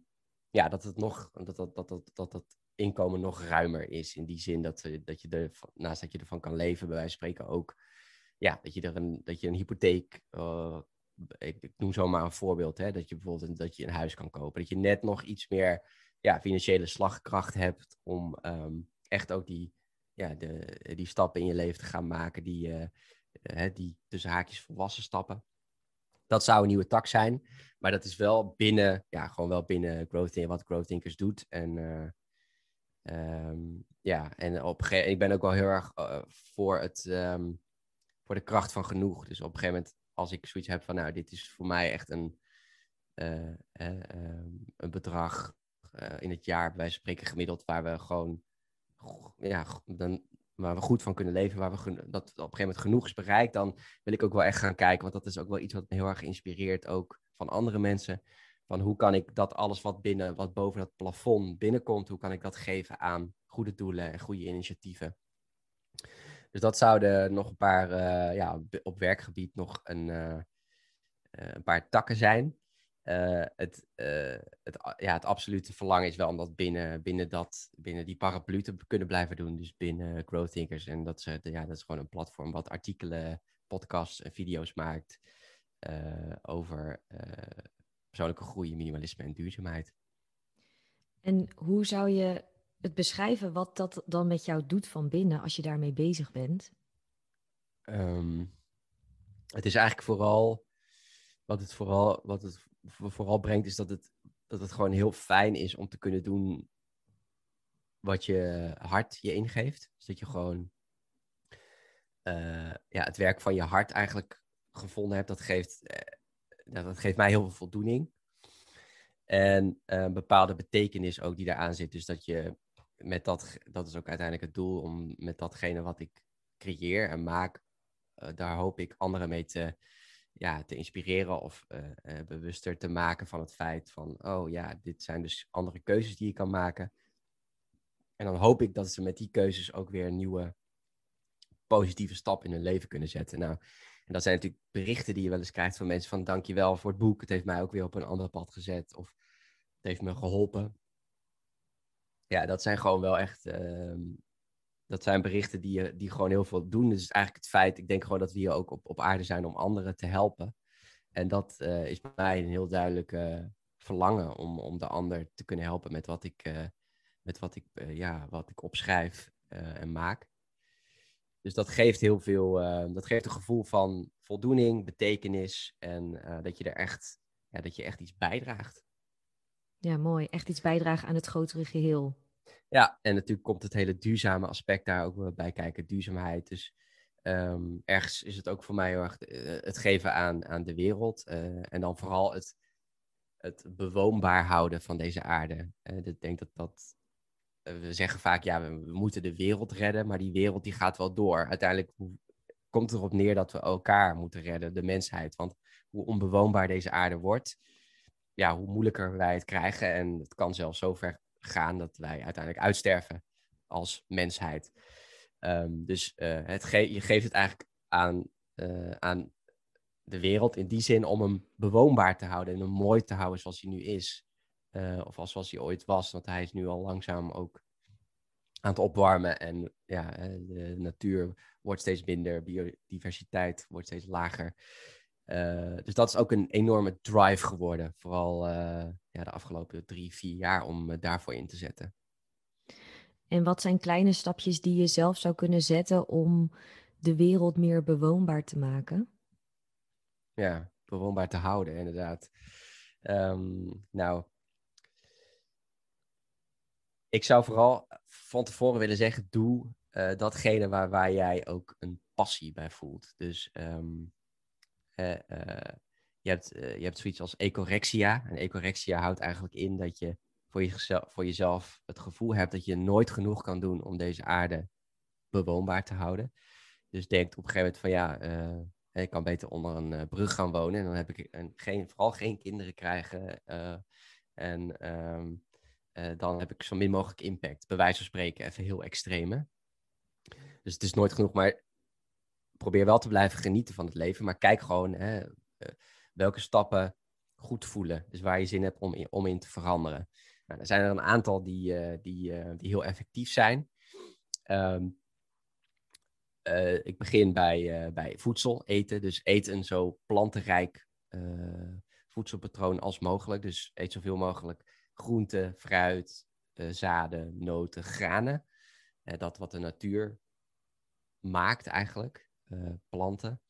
ja, dat het nog, dat dat, dat, dat, dat, inkomen nog ruimer is. In die zin dat, dat je er, naast dat je ervan kan leven, bij wijze van spreken ook, ja, dat je er een, dat je een hypotheek, ik, ik noem zomaar een voorbeeld, hè, dat je bijvoorbeeld dat je een huis kan kopen. Dat je net nog iets meer ja, financiële slagkracht hebt om um, echt ook die ja, de, die stappen in je leven te gaan maken, die, uh, die tussen haakjes volwassen stappen. Dat zou een nieuwe tak zijn, maar dat is wel binnen, ja, gewoon wel binnen Growth wat Growth Thinkers doet. En uh, um, ja, en op ik ben ook wel heel erg uh, voor, het, um, voor de kracht van genoeg. Dus op een gegeven moment als ik zoiets heb van, nou, dit is voor mij echt een, ehm, een bedrag in het jaar, bij spreken gemiddeld, waar we gewoon, ja, dan, waar we goed van kunnen leven, waar we dat op een gegeven moment genoeg is bereikt, dan wil ik ook wel echt gaan kijken, want dat is ook wel iets wat me heel erg inspireert, ook van andere mensen. Van hoe kan ik dat alles wat binnen, wat boven dat plafond binnenkomt, hoe kan ik dat geven aan goede doelen en goede initiatieven. Dus dat zouden nog een paar, uh, ja, op werkgebied nog een, uh, een paar takken zijn. Uh, het, het, ja, het absolute verlangen is wel om dat binnen, binnen, dat, binnen die paraplu te kunnen blijven doen. Dus binnen Growth Thinkers. En dat is, ja, dat is gewoon een platform wat artikelen, podcasts en video's maakt over persoonlijke groei, minimalisme en duurzaamheid. En hoe zou je het beschrijven wat dat dan met jou doet van binnen als je daarmee bezig bent? Um, het is eigenlijk vooral wat het vooral, wat het vooral brengt, is dat het, dat het gewoon heel fijn is om te kunnen doen wat je hart je ingeeft. Dus dat je gewoon uh, ja, het werk van je hart eigenlijk gevonden hebt. Dat geeft, uh, dat geeft mij heel veel voldoening. En een uh, bepaalde betekenis ook die daaraan zit. Dus dat je met dat, dat is ook uiteindelijk het doel, om met datgene wat ik creëer en maak, daar hoop ik anderen mee te, ja, te inspireren of uh, uh, bewuster te maken van het feit van, oh ja, dit zijn dus andere keuzes die je kan maken. En dan hoop ik dat ze met die keuzes ook weer een nieuwe positieve stap in hun leven kunnen zetten. Nou, en dat zijn natuurlijk berichten die je wel eens krijgt van mensen van dankjewel voor het boek. Het heeft mij ook weer op een ander pad gezet. Of het heeft me geholpen ja, dat zijn gewoon wel echt. Uh, dat zijn berichten die, die gewoon heel veel doen. Dus eigenlijk het feit, ik denk gewoon dat we hier ook op, op aarde zijn om anderen te helpen. En dat uh, is bij mij een heel duidelijk uh, verlangen om, om de ander te kunnen helpen met wat ik, uh, met wat ik, ja, wat ik opschrijf en maak. Dus dat geeft heel veel, dat geeft een gevoel van voldoening, betekenis en dat je er echt, ja, dat je echt iets bijdraagt. Ja, mooi. Echt iets bijdragen aan het grotere geheel. Ja, en natuurlijk komt het hele duurzame aspect daar ook bij kijken, duurzaamheid. Dus um, ergens is het ook voor mij heel erg eh, het geven aan, aan de wereld. Uh, en dan vooral het, het bewoonbaar houden van deze aarde. Uh, ik denk dat dat. we zeggen vaak, ja, we, moeten de wereld redden, maar die wereld die gaat wel door. Uiteindelijk komt het erop neer dat we elkaar moeten redden, de mensheid. Want hoe onbewoonbaar deze aarde wordt, ja, hoe moeilijker wij het krijgen. En het kan zelfs zover gaan dat wij uiteindelijk uitsterven als mensheid. Um, dus uh, het je geeft het eigenlijk aan, uh, aan de wereld in die zin om hem bewoonbaar te houden en hem mooi te houden zoals hij nu is. Uh, of als zoals hij ooit was, want hij is nu al langzaam ook aan het opwarmen en ja, de natuur wordt steeds minder, biodiversiteit wordt steeds lager. Uh, dus dat is ook een enorme drive geworden, vooral uh, ja, de afgelopen drie, vier jaar, om uh, daarvoor in te zetten. En wat zijn kleine stapjes die je zelf zou kunnen zetten om de wereld meer bewoonbaar te maken? Ja, bewoonbaar te houden, inderdaad. Um, nou, ik zou vooral van tevoren willen zeggen, doe datgene waar, waar jij ook een passie bij voelt. Dus um, uh, je, hebt, uh, je hebt zoiets als ecorexia. En ecorexia houdt eigenlijk in dat je voor jezelf, voor jezelf het gevoel hebt dat je nooit genoeg kan doen om deze aarde bewoonbaar te houden. Dus denkt op een gegeven moment van ja, ik kan beter onder een brug gaan wonen. En dan heb ik een, geen, vooral geen kinderen krijgen. en um, dan heb ik zo min mogelijk impact. Bij wijze van spreken even heel extreme. Dus het is nooit genoeg. Maar probeer wel te blijven genieten van het leven, maar kijk gewoon hè, eh, welke stappen goed voelen. Dus waar je zin hebt om in, om in te veranderen. Nou, er zijn er een aantal die, uh, die, uh, die heel effectief zijn. Uh, ik begin bij, bij voedsel, eten. Dus eet een zo plantenrijk voedselpatroon als mogelijk. Dus eet zoveel mogelijk groenten, fruit, zaden, noten, granen. dat wat de natuur maakt eigenlijk. Eh, planten.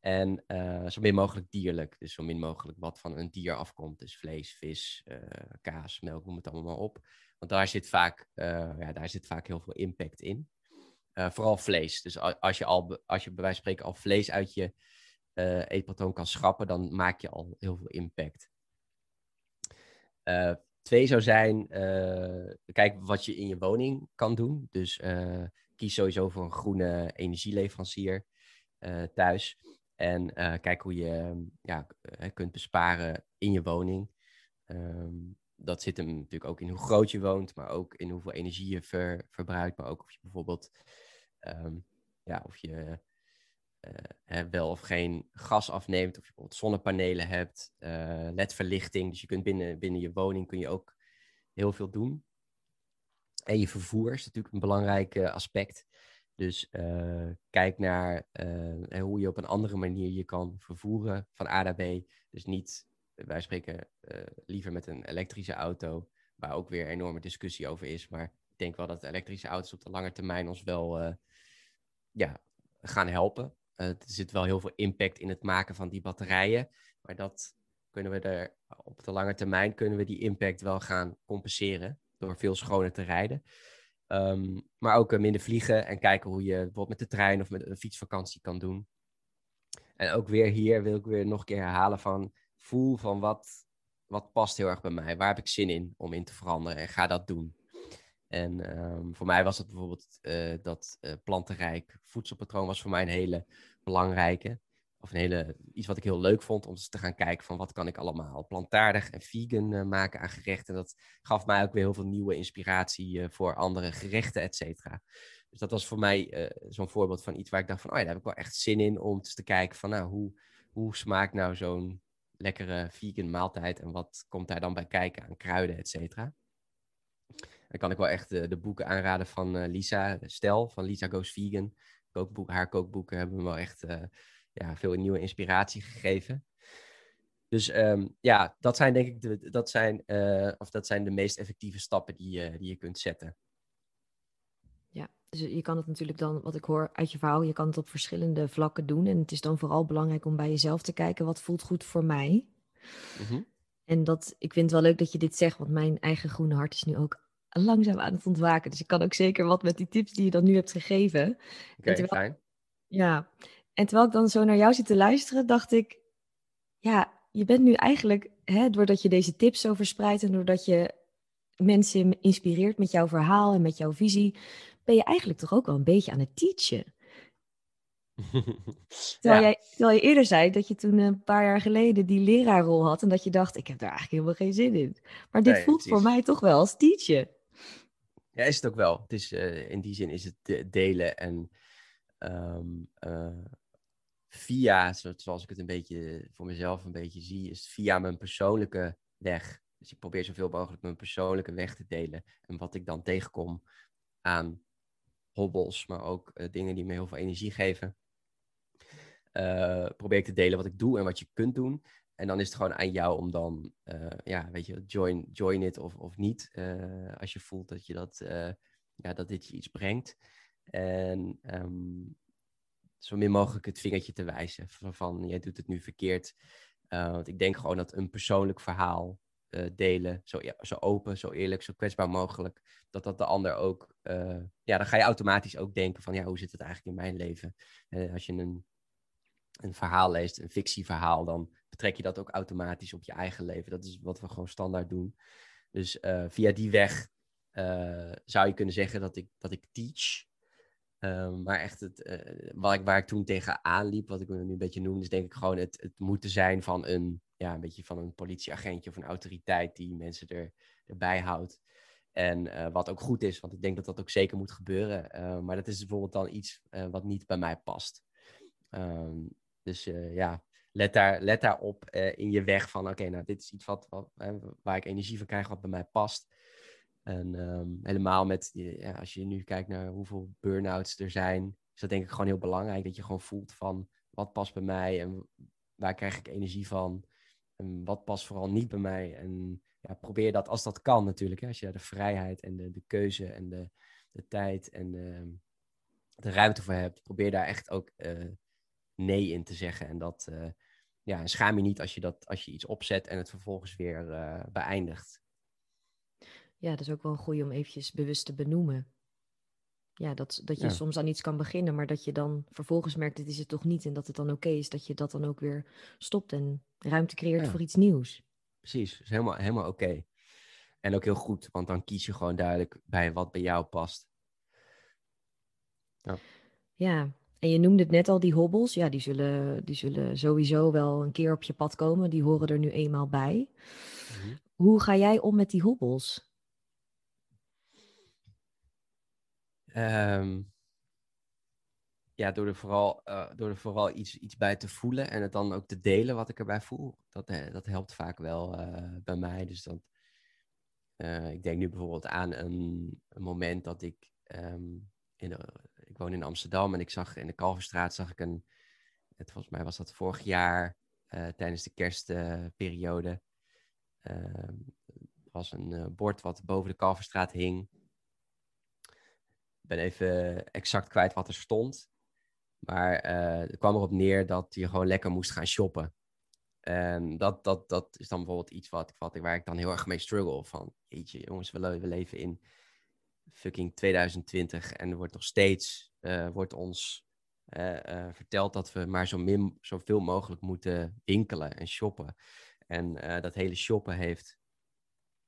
En uh, zo min mogelijk dierlijk. Dus zo min mogelijk wat van een dier afkomt. Dus vlees, vis, uh, kaas, melk, noem het allemaal op. Want daar zit vaak, ja, daar zit vaak heel veel impact in. vooral vlees. Dus als je, al, als je bij wijze van spreken al vlees uit je eetpatroon kan schrappen, dan maak je al heel veel impact. twee zou zijn, kijk wat je in je woning kan doen. Dus kies sowieso voor een groene energieleverancier thuis. En kijk hoe je ja, kunt besparen in je woning. Um, dat zit hem natuurlijk ook in hoe groot je woont, maar ook in hoeveel energie je verbruikt. Maar ook of je bijvoorbeeld ehm, ja, of je wel of geen gas afneemt, of je bijvoorbeeld zonnepanelen hebt, ledverlichting. Dus je kunt binnen, binnen je woning kun je ook heel veel doen. En je vervoer is natuurlijk een belangrijk uh, aspect. Dus kijk naar hoe je op een andere manier je kan vervoeren van A naar B. Dus niet wij spreken liever met een elektrische auto, waar ook weer enorme discussie over is. Maar ik denk wel dat elektrische auto's op de lange termijn ons wel ja, gaan helpen. Er zit wel heel veel impact in het maken van die batterijen. Maar dat kunnen we er op de lange termijn kunnen we die impact wel gaan compenseren door veel schoner te rijden. Um, maar ook minder vliegen en kijken hoe je bijvoorbeeld met de trein of met een fietsvakantie kan doen. En ook weer hier wil ik weer nog een keer herhalen van voel van wat, wat past heel erg bij mij. Waar heb ik zin in om in te veranderen en ga dat doen. En um, voor mij was het bijvoorbeeld uh, dat uh, plantenrijk voedselpatroon was voor mij een hele belangrijke. Of een hele, iets wat ik heel leuk vond om te gaan kijken van wat kan ik allemaal plantaardig en vegan uh, maken aan gerechten. Dat gaf mij ook weer heel veel nieuwe inspiratie voor andere gerechten, et cetera. Dus dat was voor mij zo'n voorbeeld van iets waar ik dacht van, oh ja, daar heb ik wel echt zin in om te kijken van, nou, hoe, hoe smaakt nou zo'n lekkere vegan maaltijd en wat komt daar dan bij kijken aan kruiden, et cetera. Dan kan ik wel echt de, boeken aanraden van Lisa Stel, van Lisa Goes Vegan. Kookboek, haar kookboeken hebben me wel echt ja, veel nieuwe inspiratie gegeven. Dus um, ja, dat zijn denk ik de, dat zijn, uh, of dat zijn de meest effectieve stappen die, die je kunt zetten. Ja, dus je kan het natuurlijk dan, wat ik hoor uit je verhaal, je kan het op verschillende vlakken doen. En het is dan vooral belangrijk om bij jezelf te kijken, wat voelt goed voor mij? Mm En dat, ik vind het wel leuk dat je dit zegt, want mijn eigen groene hart is nu ook langzaam aan het ontwaken. Dus ik kan ook zeker wat met die tips die je dan nu hebt gegeven. Oké, okay, fijn. Ja, en terwijl ik dan zo naar jou zit te luisteren, dacht ik, ja, je bent nu eigenlijk, hè, doordat je deze tips zo verspreidt en doordat je mensen inspireert met jouw verhaal en met jouw visie, ben je eigenlijk toch ook wel een beetje aan het teachen. terwijl, jij, terwijl je eerder zei dat je toen een paar jaar geleden die leraarrol had en dat je dacht, ik heb daar eigenlijk helemaal geen zin in. Maar dit voelt voor mij toch wel als teachen. Ja, is het ook wel. Het is, uh, in die zin is het delen en um, uh, via, zoals ik het een beetje voor mezelf een beetje zie, is via mijn persoonlijke weg. Dus ik probeer zoveel mogelijk mijn persoonlijke weg te delen. En wat ik dan tegenkom aan hobbels, maar ook uh, dingen die me heel veel energie geven. Uh, probeer te delen wat ik doe en wat je kunt doen. En dan is het gewoon aan jou om dan, uh, ja, weet je, join, join it of, of niet. als je voelt dat, je dat, ja, dat dit je iets brengt. En um, zo min mogelijk het vingertje te wijzen van, van jij doet het nu verkeerd. want ik denk gewoon dat een persoonlijk verhaal uh, delen, zo, ja, zo open, zo eerlijk, zo kwetsbaar mogelijk, dat dat de ander ook, uh, ja, dan ga je automatisch ook denken van, ja, hoe zit het eigenlijk in mijn leven? Als je een, een verhaal leest, een fictieverhaal, dan betrek je dat ook automatisch op je eigen leven. Dat is wat we gewoon standaard doen. Dus via die weg zou je kunnen zeggen dat ik, dat ik teach. Um, maar echt het, uh, waar, ik, waar ik toen tegenaan liep, wat ik nu een beetje noem, is denk ik gewoon het, het moeten zijn van een ja, een beetje van een politieagentje of een autoriteit die mensen er, erbij houdt. En uh, wat ook goed is, want ik denk dat dat ook zeker moet gebeuren. Uh, maar dat is bijvoorbeeld dan iets uh, wat niet bij mij past. Um, dus ja, let daar, let daar op in je weg van, oké, nou, dit is iets wat, wat waar ik energie van krijg, wat bij mij past. En um, helemaal met, ja, als je nu kijkt naar hoeveel burn-outs er zijn, is dat denk ik gewoon heel belangrijk. Dat je gewoon voelt van, wat past bij mij en waar krijg ik energie van. En wat past vooral niet bij mij? En ja, probeer dat als dat kan natuurlijk. Hè? Als je de vrijheid en de, de keuze en de, de tijd en de, de ruimte voor hebt, probeer daar echt ook uh, nee in te zeggen. En dat, uh, ja, schaam je niet als je, dat, als je iets opzet en het vervolgens weer uh, beëindigt. Ja, dat is ook wel een goede om eventjes bewust te benoemen. ja, dat, dat je Ja. soms aan iets kan beginnen, maar dat je dan vervolgens merkt, dit is het toch niet. En dat het dan oké is dat je dat dan ook weer stopt en ruimte creëert Ja. voor iets nieuws. Precies, is helemaal, helemaal oké. En ook heel goed, want dan kies je gewoon duidelijk bij wat bij jou past. Ja, en je noemde het net al, die hobbels. Ja, die zullen, die zullen sowieso wel een keer op je pad komen. Die horen er nu eenmaal bij. Mhm. Hoe ga jij om met die hobbels? Ehm, ja, door er vooral, eh, door er vooral iets, iets bij te voelen en het dan ook te delen wat ik erbij voel. Dat, eh, dat helpt vaak wel eh, bij mij. Dus dat, ik denk nu bijvoorbeeld aan een, een moment dat ik, ehm, in ik woon in Amsterdam en ik zag in de Kalverstraat zag ik een, het, volgens mij was dat vorig jaar tijdens de kerstperiode, ehm, was een bord wat boven de Kalverstraat hing. Ben even exact kwijt wat er stond. Maar eh het kwam erop neer dat je gewoon lekker moest gaan shoppen. En dat, dat, dat is dan bijvoorbeeld iets wat, waar ik dan heel erg mee struggle. Van, jeetje jongens, we, le- we leven in fucking 2020 en er wordt nog steeds eh, wordt ons eh, verteld dat we maar zo min, zoveel mogelijk moeten winkelen en shoppen. En dat hele shoppen heeft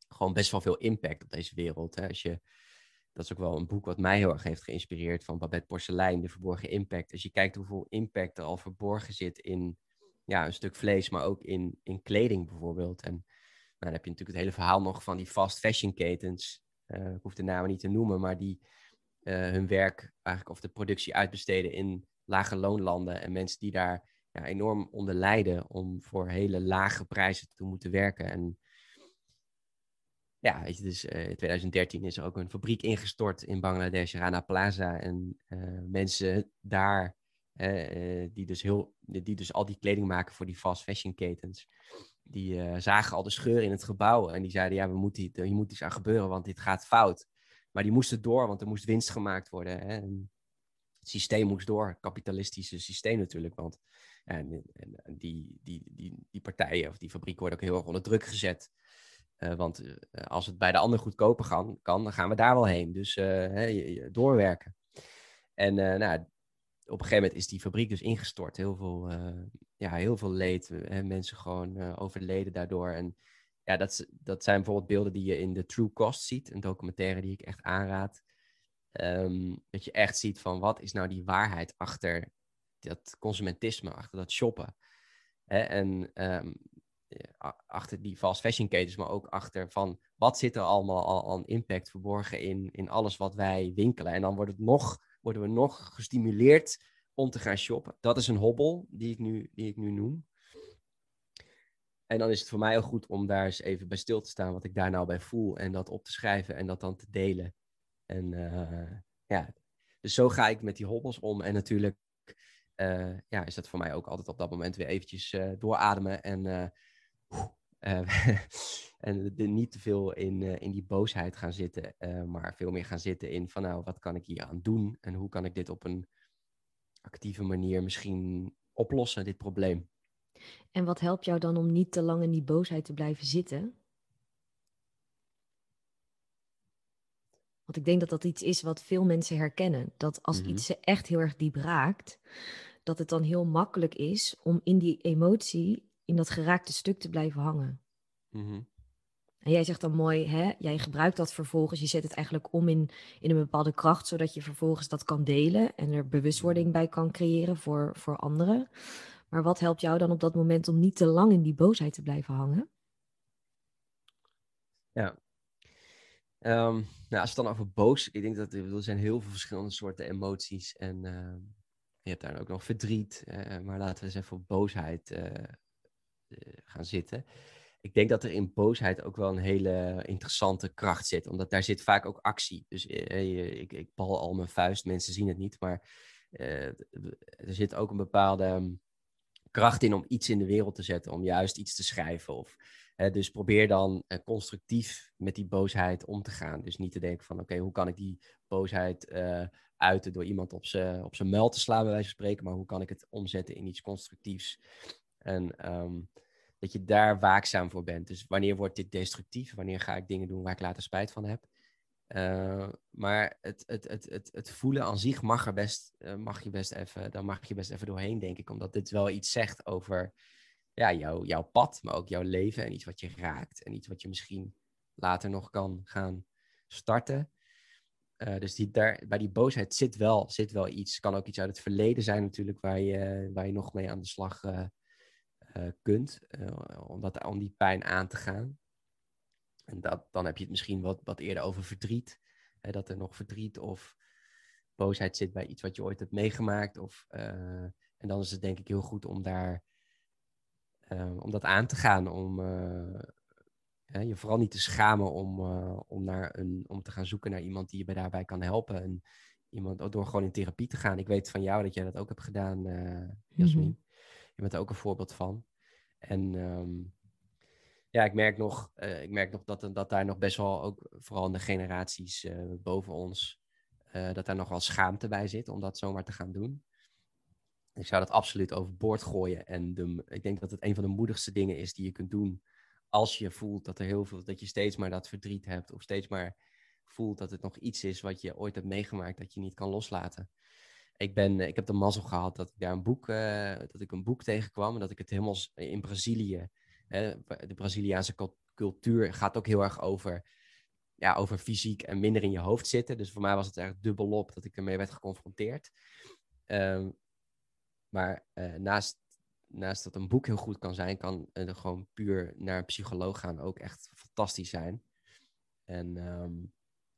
gewoon best wel veel impact op deze wereld. Hè? Als je, dat is ook wel een boek wat mij heel erg heeft geïnspireerd van Babette Porcelein, De Verborgen Impact. Als je kijkt hoeveel impact er al verborgen zit in ja, een stuk vlees, maar ook in, in kleding bijvoorbeeld. En nou, dan heb je natuurlijk het hele verhaal nog van die fast fashion ketens. Eh, ik hoef de namen niet te noemen, maar die eh, hun werk eigenlijk of de productie uitbesteden in lage loonlanden. En mensen die daar ja, enorm onder lijden om voor hele lage prijzen te moeten werken. En ja, weet je, dus eh, in 2013 is er ook een fabriek ingestort in Bangladesh, Rana Plaza. En eh, mensen daar, eh, die, dus heel, die dus al die kleding maken voor die fast fashion ketens, die zagen al de scheuren in het gebouw. En die zeiden, ja, we moeten, hier, moet iets aan gebeuren, want dit gaat fout. Maar die moesten door, want er moest winst gemaakt worden. Hè? En het systeem moest door, het kapitalistische systeem natuurlijk. Want en, en, die, die, die, die partijen of die fabrieken worden ook heel erg onder druk gezet. Uh, want uh, als het bij de ander goedkoper kan, dan gaan we daar wel heen. Dus je doorwerken. En nou, op een gegeven moment is die fabriek dus ingestort. Heel veel, ja, heel veel leed. Hè, mensen gewoon overleden daardoor. En ja, dat, dat zijn bijvoorbeeld beelden die je in de True Cost ziet. Een documentaire die ik echt aanraad. Um, dat je echt ziet van wat is nou die waarheid achter dat consumentisme, achter dat shoppen. Hè? En um, achter die fast fashion ketens, maar ook achter van wat zit er allemaal al aan impact verborgen in, in alles wat wij winkelen. En dan wordt het nog, worden we nog gestimuleerd om te gaan shoppen. Dat is een hobbel die ik nu, die ik nu noem. En dan is het voor mij ook goed om daar eens even bij stil te staan wat ik daar nou bij voel en dat op te schrijven en dat dan te delen. En uh, ja, dus zo ga ik met die hobbels om. En natuurlijk uh, ja, is dat voor mij ook altijd op dat moment weer eventjes doorademen en, uh, en de, niet te veel in, in die boosheid gaan zitten, maar veel meer gaan zitten in van nou, wat kan ik hier aan doen en hoe kan ik dit op een actieve manier misschien oplossen, dit probleem. En wat helpt jou dan om niet te lang in die boosheid te blijven zitten? Want ik denk dat dat iets is wat veel mensen herkennen. Dat als Mhm. iets ze echt heel erg diep raakt, dat het dan heel makkelijk is om in die emotie, in dat geraakte stuk te blijven hangen. Mhm. En jij zegt dan mooi, hè? jij gebruikt dat vervolgens, je zet het eigenlijk om in, in een bepaalde kracht, zodat je vervolgens dat kan delen en er bewustwording bij kan creëren voor, voor anderen. Maar wat helpt jou dan op dat moment om niet te lang in die boosheid te blijven hangen? Ja. Ehm, nou, als het dan over boos, ik denk dat er, er zijn heel veel verschillende soorten emoties. En uh, je hebt daar ook nog verdriet. Uh, maar laten we eens even op boosheid uh, gaan zitten. Ik denk dat er in boosheid ook wel een hele interessante kracht zit. Omdat daar zit vaak ook actie. Dus ik, ik bal al mijn vuist, mensen zien het niet. Maar er zit ook een bepaalde um, kracht in om iets in de wereld te zetten. Om juist iets te schrijven of... Dus probeer dan constructief met die boosheid om te gaan. Dus niet te denken van, oké, hoe kan ik die boosheid uiten door iemand op zijn op muil te slaan, bij wijze van spreken, maar hoe kan ik het omzetten in iets constructiefs? En um, dat je daar waakzaam voor bent. Dus wanneer wordt dit destructief? Wanneer ga ik dingen doen waar ik later spijt van heb? Uh, maar het, het, het, het, het voelen aan zich mag, er best, uh, mag je best even, daar mag je best even doorheen, denk ik. Omdat dit wel iets zegt over ja, jou, jouw pad, maar ook jouw leven en iets wat je raakt. En iets wat je misschien later nog kan gaan starten. Uh, dus die, daar, bij die boosheid zit wel, zit wel iets. Kan ook iets uit het verleden zijn natuurlijk, waar je, waar je nog mee aan de slag kunt. om, dat, om die pijn aan te gaan. En dat, dan heb je het misschien wat, wat eerder over verdriet. Hè, dat er nog verdriet of boosheid zit bij iets wat je ooit hebt meegemaakt. Of, uh, en dan is het denk ik heel goed om daar om dat aan te gaan. Om uh, je vooral niet te schamen om, om, naar een, om te gaan zoeken naar iemand die je bij daarbij kan helpen. En iemand door gewoon in therapie te gaan. Ik weet van jou dat jij dat ook hebt gedaan, Jasmin. -hmm. Je bent er ook een voorbeeld van. En um, ja, ik merk nog, uh, ik merk nog dat, dat daar nog best wel ook, vooral in de generaties uh, boven ons, uh, dat daar nog wel schaamte bij zit om dat zomaar te gaan doen. Ik zou dat absoluut overboord gooien. En de, ik denk dat het een van de moedigste dingen is die je kunt doen als je voelt dat er heel veel, dat je steeds maar dat verdriet hebt, of steeds maar voelt dat het nog iets is wat je ooit hebt meegemaakt dat je niet kan loslaten. Ik, ben, ik heb de mazzel gehad dat ik daar een boek, dat ik een boek tegenkwam en dat ik het helemaal in Brazilië de Braziliaanse cultuur gaat ook heel erg over, ja, over fysiek en minder in je hoofd zitten. Dus voor mij was het echt dubbelop dat ik ermee werd geconfronteerd. Um, maar naast, naast dat een boek heel goed kan zijn, kan er gewoon puur naar een psycholoog gaan ook echt fantastisch zijn. En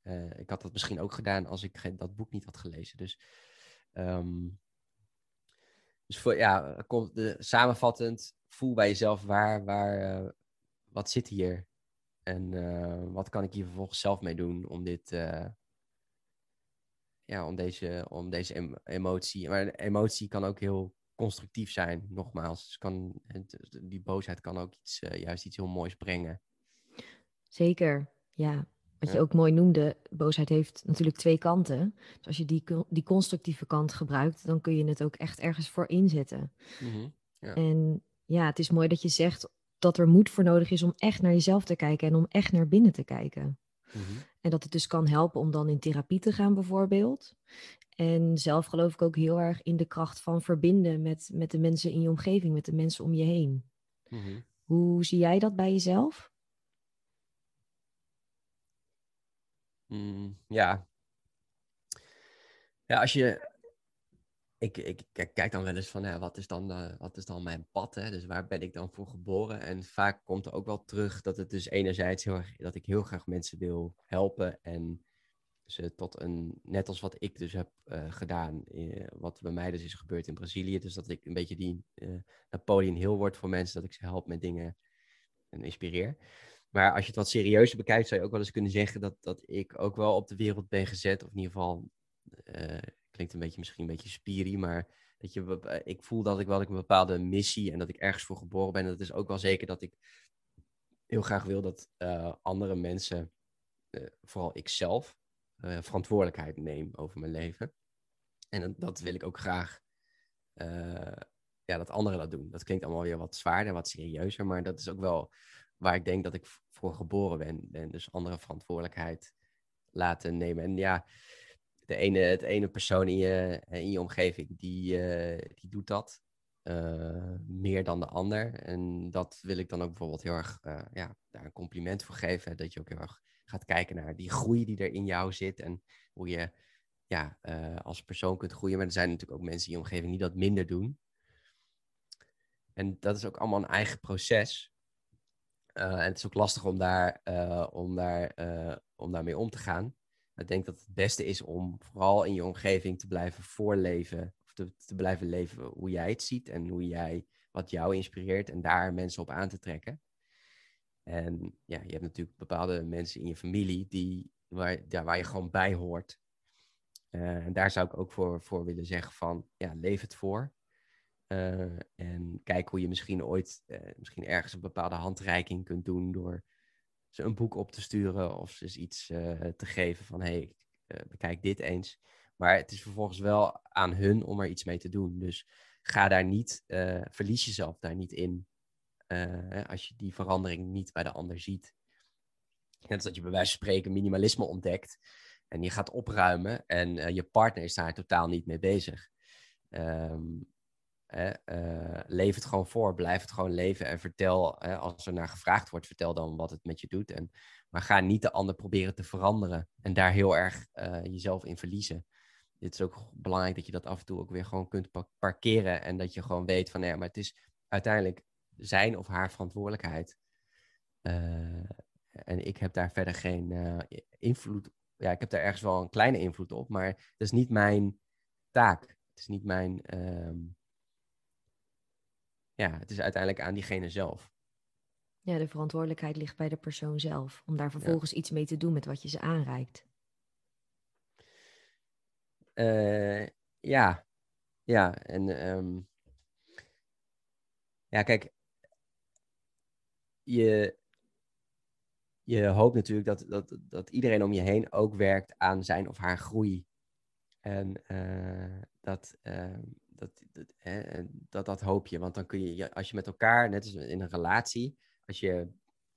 uh, ik had dat misschien ook gedaan als ik dat boek niet had gelezen. Dus, um, dus voor, ja, komt de, samenvattend, voel bij jezelf waar, waar, uh, wat zit hier? En uh, wat kan ik hier vervolgens zelf mee doen om dit, uh, ja, om deze, om deze em emotie. Maar emotie kan ook heel constructief zijn, nogmaals. Kan, die boosheid kan ook iets, juist iets heel moois brengen. Zeker, ja. Wat je ook mooi noemde, boosheid heeft natuurlijk twee kanten. Dus als je die, die constructieve kant gebruikt, dan kun je het ook echt ergens voor inzetten. Mm -hmm, ja. En ja, het is mooi dat je zegt dat er moed voor nodig is om echt naar jezelf te kijken en om echt naar binnen te kijken. Mm-hmm. En dat het dus kan helpen om dan in therapie te gaan, bijvoorbeeld. En zelf geloof ik ook heel erg in de kracht van verbinden met, met de mensen in je omgeving, met de mensen om je heen. Mm-hmm. Hoe zie jij dat bij jezelf? Mm, ja. Ja, als je, ik, ik, kijk dan wel eens van, wat, is dan, uh, wat is dan mijn pad? Hè? Dus waar ben ik dan voor geboren? En vaak komt er ook wel terug dat het dus enerzijds heel erg, dat ik heel graag mensen wil helpen en ze tot een, net als wat ik dus heb uh, gedaan, uh, wat bij mij dus is gebeurd in Brazilië. Dus dat ik een beetje die Napoleon Hill word voor mensen, dat ik ze help met dingen en inspireer. Maar als je het wat serieuzer bekijkt, zou je ook wel eens kunnen zeggen dat, dat ik ook wel op de wereld ben gezet, of in ieder geval klinkt een beetje misschien een beetje spiri, maar dat je, ik voel dat ik wel een bepaalde missie en dat ik ergens voor geboren ben. En dat is ook wel zeker dat ik heel graag wil dat uh, andere mensen, uh, vooral ikzelf, uh, verantwoordelijkheid neem over mijn leven. En dat, dat wil ik ook graag ja, dat anderen dat doen. Dat klinkt allemaal weer wat zwaarder, wat serieuzer, maar dat is ook wel waar ik denk dat ik voor geboren ben. En dus andere verantwoordelijkheid laten nemen. En ja, de ene, het ene persoon in je, in je omgeving, die, uh, die doet dat uh, meer dan de ander. En dat wil ik dan ook bijvoorbeeld heel erg uh, ja, daar een compliment voor geven. Dat je ook heel erg gaat kijken naar die groei die er in jou zit. En hoe je ja, als persoon kunt groeien. Maar er zijn natuurlijk ook mensen in je omgeving die dat minder doen. En dat is ook allemaal een eigen proces. En het is ook lastig om, daar, om, daar, om daarmee om te gaan. Ik denk dat het beste is om vooral in je omgeving te blijven voorleven. Of te, te blijven leven hoe jij het ziet en hoe jij, wat jou inspireert. En daar mensen op aan te trekken. En ja, je hebt natuurlijk bepaalde mensen in je familie die, waar, ja, waar je gewoon bij hoort. En daar zou ik ook voor, voor willen zeggen van, ja, leef het voor. Uh, en kijk hoe je misschien ooit, uh, misschien ergens een bepaalde handreiking kunt doen door ze een boek op te sturen of ze iets uh, te geven van hey, bekijk dit eens. Maar het is vervolgens wel aan hun om er iets mee te doen. Dus ga daar niet, verlies jezelf daar niet in. als je die verandering niet bij de ander ziet. Net als dat je bij wijze van spreken minimalisme ontdekt en je gaat opruimen en je partner is daar totaal niet mee bezig. Um, leef het gewoon voor, blijf het gewoon leven en vertel, als er naar gevraagd wordt, vertel dan wat het met je doet. En, maar ga niet de ander proberen te veranderen en daar heel erg uh, jezelf in verliezen. Het is ook belangrijk dat je dat af en toe ook weer gewoon kunt parkeren en dat je gewoon weet van, maar het is uiteindelijk zijn of haar verantwoordelijkheid. Uh, en ik heb daar verder geen invloed. Ja, ik heb daar ergens wel een kleine invloed op, maar dat is niet mijn taak. Het is niet mijn. Um... Ja, het is uiteindelijk aan diegene zelf. Ja, de verantwoordelijkheid ligt bij de persoon zelf. Om daar vervolgens iets mee te doen met wat je ze aanreikt. Uh, ja, ja. En um... ja, kijk, je, je hoopt natuurlijk dat, dat, dat iedereen om je heen ook werkt aan zijn of haar groei. En uh, dat, uh, dat, dat, hè, dat, dat hoop je. Want dan kun je, als je met elkaar, net als in een relatie, als je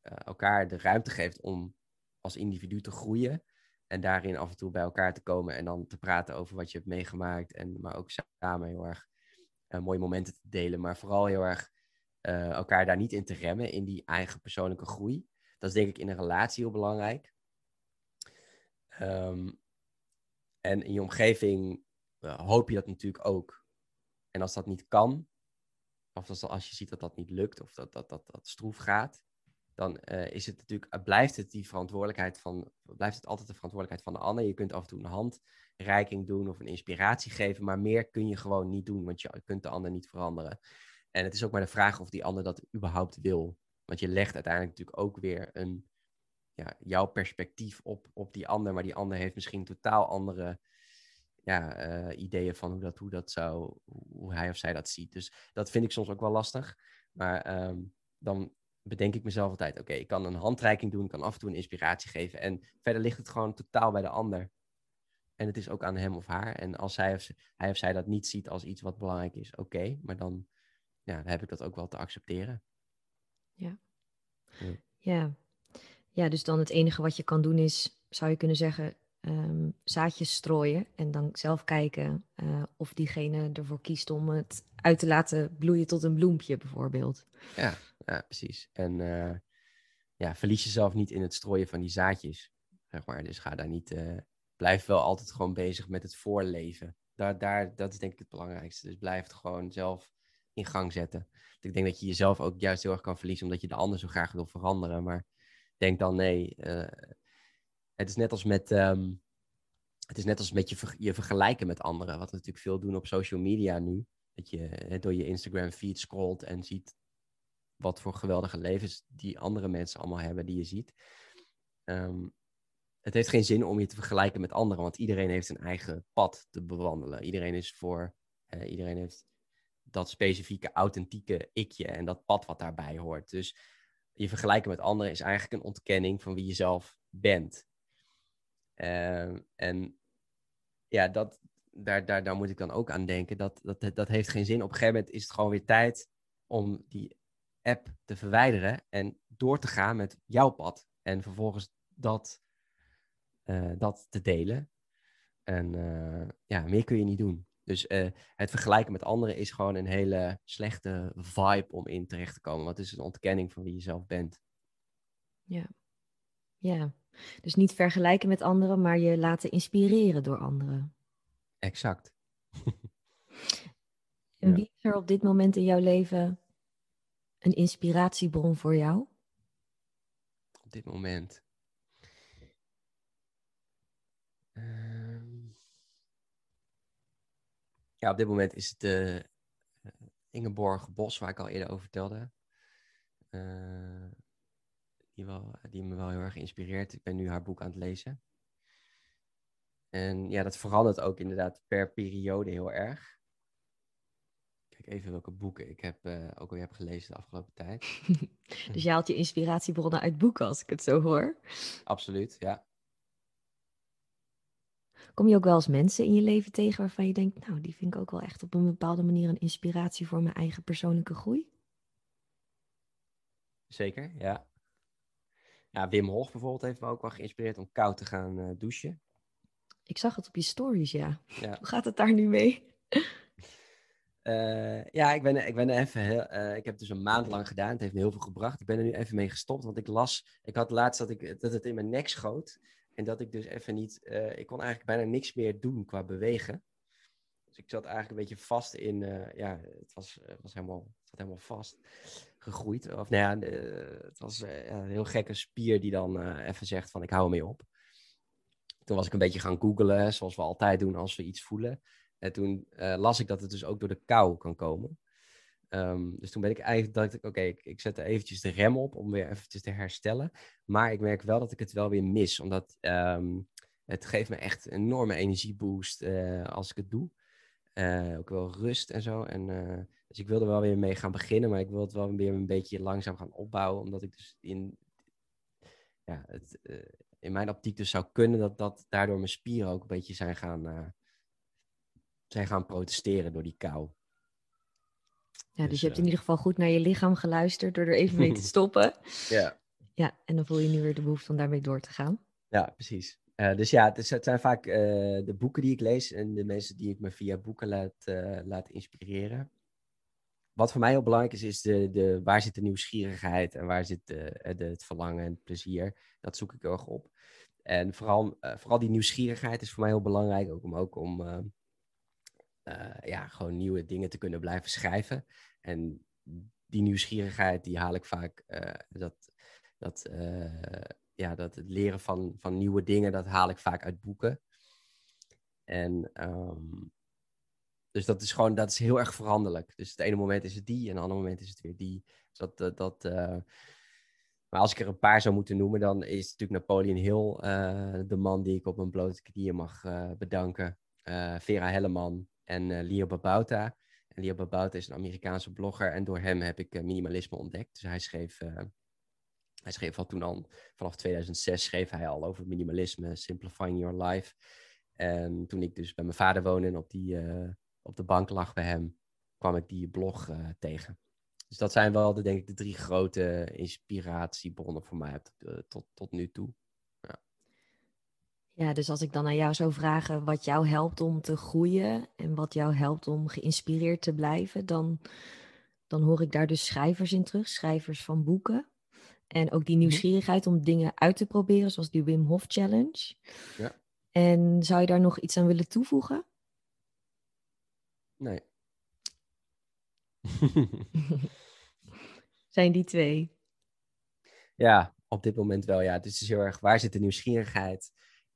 uh, elkaar de ruimte geeft om als individu te groeien. En daarin af en toe bij elkaar te komen en dan te praten over wat je hebt meegemaakt. En, maar ook samen heel erg mooie momenten te delen. Maar vooral heel erg elkaar daar niet in te remmen in die eigen persoonlijke groei. Dat is denk ik in een relatie heel belangrijk. Um, en in je omgeving hoop je dat natuurlijk ook. En als dat niet kan, of als, als je ziet dat dat niet lukt, of dat dat, dat, dat stroef gaat, dan uh, is het natuurlijk, uh, blijft het die verantwoordelijkheid van, blijft het altijd de verantwoordelijkheid van de ander. Je kunt af en toe een handreiking doen of een inspiratie geven, maar meer kun je gewoon niet doen, want je kunt de ander niet veranderen. En het is ook maar de vraag of die ander dat überhaupt wil. Want je legt uiteindelijk natuurlijk ook weer een, ja, jouw perspectief op, op die ander. Maar die ander heeft misschien totaal andere ja, uh, ideeën van hoe dat, hoe dat zou, hoe hij of zij dat ziet. Dus dat vind ik soms ook wel lastig. Maar um, dan bedenk ik mezelf altijd, oké, ik kan een handreiking doen, ik kan af en toe een inspiratie geven. En verder ligt het gewoon totaal bij de ander. En het is ook aan hem of haar. En als hij of, hij of zij dat niet ziet als iets wat belangrijk is, oké. maar dan, ja, dan heb ik dat ook wel te accepteren. Ja. ja. Ja. dus dan het enige wat je kan doen is, zou je kunnen zeggen, um, zaadjes strooien. En dan zelf kijken uh, of diegene ervoor kiest om het uit te laten bloeien tot een bloempje, bijvoorbeeld. Ja, ja precies. En uh, ja, verlies jezelf niet in het strooien van die zaadjes. Zeg maar. Dus ga daar niet. Uh, blijf wel altijd gewoon bezig met het voorleven. Daar, daar, dat is denk ik het belangrijkste. Dus blijf het gewoon zelf in gang zetten. Ik denk dat je jezelf ook juist heel erg kan verliezen omdat je de ander zo graag wil veranderen. Maar denk dan nee. Het is net als met. Um, het is net als met je, je vergelijken met anderen. Wat we natuurlijk veel doen op social media nu. Dat je door je Instagram feed scrolt en ziet wat voor geweldige levens die andere mensen allemaal hebben die je ziet. Um, het heeft geen zin om je te vergelijken met anderen, want iedereen heeft een eigen pad te bewandelen. Iedereen is voor, iedereen heeft dat specifieke authentieke ikje en dat pad wat daarbij hoort. Dus je vergelijken met anderen is eigenlijk een ontkenning van wie je zelf bent. Uh, en ja, dat, daar, daar, daar moet ik dan ook aan denken. Dat, dat, dat heeft geen zin. Op een gegeven moment is het gewoon weer tijd om die app te verwijderen en door te gaan met jouw pad. En vervolgens dat, uh, dat te delen. En uh, ja, meer kun je niet doen. Dus uh, het vergelijken met anderen is gewoon een hele slechte vibe om in terecht te komen. Want het is een ontkenning van wie je zelf bent. Ja. Ja. Dus niet vergelijken met anderen, maar je laten inspireren door anderen. Exact. en wie is er op dit moment in jouw leven een inspiratiebron voor jou? Op dit moment. Ja, op dit moment is het uh, Ingeborg Bos, waar ik al eerder over vertelde. Uh, die, wel, die me wel heel erg inspireert. Ik ben nu haar boek aan het lezen. En ja, dat verandert ook inderdaad per periode heel erg. Kijk even welke boeken ik heb, uh, ook al heb gelezen de afgelopen tijd. dus je haalt je inspiratiebronnen uit boeken, als ik het zo hoor. Absoluut, ja. Kom je ook wel eens mensen in je leven tegen waarvan je denkt, nou, die vind ik ook wel echt op een bepaalde manier een inspiratie voor mijn eigen persoonlijke groei? Zeker, ja. Ja, Wim Hof bijvoorbeeld heeft me ook wel geïnspireerd om koud te gaan douchen. Ik zag het op je stories, ja. Ja. Hoe gaat het daar nu mee? Uh, ja, ik ben, ik ben er even heel, uh, ik heb het dus een maand lang gedaan. Het heeft me heel veel gebracht. Ik ben er nu even mee gestopt, want ik las, ik had laatst dat, ik, dat het in mijn nek schoot. En dat ik dus even niet, ik kon eigenlijk bijna niks meer doen qua bewegen. Dus ik zat eigenlijk een beetje vast in, ja, het was, was helemaal, het zat helemaal vast gegroeid. Of nou ja, het was een heel gekke spier die dan even zegt van ik hou ermee op. Toen was ik een beetje gaan googlen, zoals we altijd doen als we iets voelen. En toen las ik dat het dus ook door de kou kan komen. Um, dus toen ben ik eigenlijk, dacht ik, oké, ik, ik zet er eventjes de rem op om weer eventjes te herstellen. Maar ik merk wel dat ik het wel weer mis, omdat um, het geeft me echt een enorme energieboost als ik het doe. Uh, ook wel rust en zo. En, dus ik wilde wel weer mee gaan beginnen, maar ik wil het wel weer een beetje langzaam gaan opbouwen, omdat ik dus in, ja, het, in mijn optiek dus zou kunnen dat, dat daardoor mijn spieren ook een beetje zijn gaan zijn gaan protesteren door die kou. Ja, dus, dus je hebt in ieder geval goed naar je lichaam geluisterd door er even mee te stoppen. ja. Ja, en dan voel je nu weer de behoefte om daarmee door te gaan. Ja, precies. Uh, dus ja, het, zijn vaak uh, de boeken die ik lees en de mensen die ik me via boeken laat, uh, inspireren. Wat voor mij heel belangrijk is, is de, de, waar zit de nieuwsgierigheid en waar zit de, het verlangen en het plezier. Dat zoek ik heel erg op. En vooral, vooral die nieuwsgierigheid is voor mij heel belangrijk, ook om, ook om ja, gewoon nieuwe dingen te kunnen blijven schrijven. En die nieuwsgierigheid, die haal ik vaak, dat, dat, ja, dat het leren van, van nieuwe dingen, dat haal ik vaak uit boeken. En um, dus dat is gewoon, dat is heel erg veranderlijk. Dus het ene moment is het die, en het andere moment is het weer die. Dus dat, dat, dat maar als ik er een paar zou moeten noemen, dan is natuurlijk Napoleon Hill de man die ik op mijn blote knieën mag bedanken. Vera Helleman, en Leo Babauta. En Leo Babauta is een Amerikaanse blogger en door hem heb ik minimalisme ontdekt. Dus hij schreef, hij schreef al toen al, vanaf 2006 schreef hij al over minimalisme, simplifying your life. En toen ik dus bij mijn vader woonde en op, die, op de bank lag bij hem, kwam ik die blog tegen. Dus dat zijn wel de, denk ik de drie grote inspiratiebronnen voor mij tot, tot, tot nu toe. Ja, dus als ik dan aan jou zou vragen wat jou helpt om te groeien en wat jou helpt om geïnspireerd te blijven, dan, dan hoor ik daar dus schrijvers in terug, schrijvers van boeken. En ook die mhm. nieuwsgierigheid om dingen uit te proberen, zoals die Wim Hof Challenge. Ja. En zou je daar nog iets aan willen toevoegen? Nee. Zijn die twee? Ja, op dit moment wel. Ja, het is dus heel erg waar zit de nieuwsgierigheid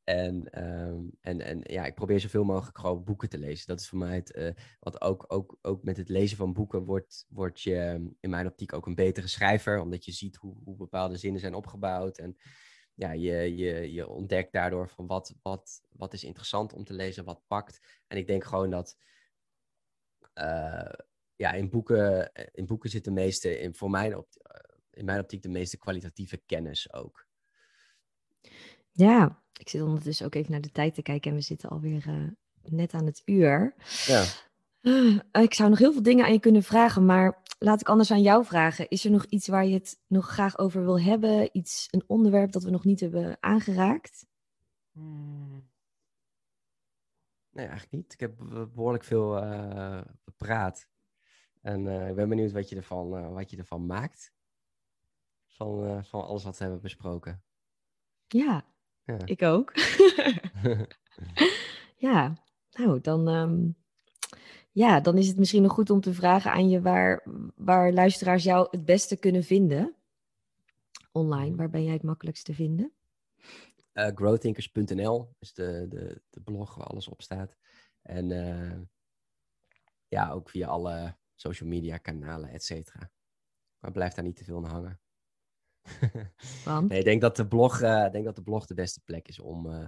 en, um, en, en ja, ik probeer zoveel mogelijk gewoon boeken te lezen. Dat is voor mij het. Uh, want ook, ook, ook met het lezen van boeken wordt, wordt je ehm, in mijn optiek ook een betere schrijver. Omdat je ziet hoe, hoe bepaalde zinnen zijn opgebouwd. En ja, je, je, je ontdekt daardoor van wat, wat, wat is interessant om te lezen, wat pakt. En ik denk gewoon dat. Uh, ja, in boeken, in boeken zit de meeste, in, voor mijn op, in mijn optiek, de meeste kwalitatieve kennis ook. Ja, ik zit ondertussen ook even naar de tijd te kijken en we zitten alweer uh, net aan het uur. Ja. Uh, ik zou nog heel veel dingen aan je kunnen vragen, maar laat ik anders aan jou vragen. Is er nog iets waar je het nog graag over wil hebben? Iets, een onderwerp dat we nog niet hebben aangeraakt? Hmm. Nee, eigenlijk niet. Ik heb behoorlijk veel uh, gepraat. En ik ben benieuwd wat je ervan, wat je ervan maakt. Van, van alles wat we hebben besproken. Ja, ja. Ik ook. ja, nou, dan, um, ja, dan is het misschien nog goed om te vragen aan je waar, waar luisteraars jou het beste kunnen vinden. Online, mhm. waar ben jij het makkelijkst te vinden? Uh, growthinkers.nl is de, de, de blog waar alles op staat. En uh, ja, ook via alle social media kanalen, et cetera. Maar blijf daar niet te veel aan hangen. Nee, ik denk dat, de blog, uh, denk dat de blog de beste plek is om, uh,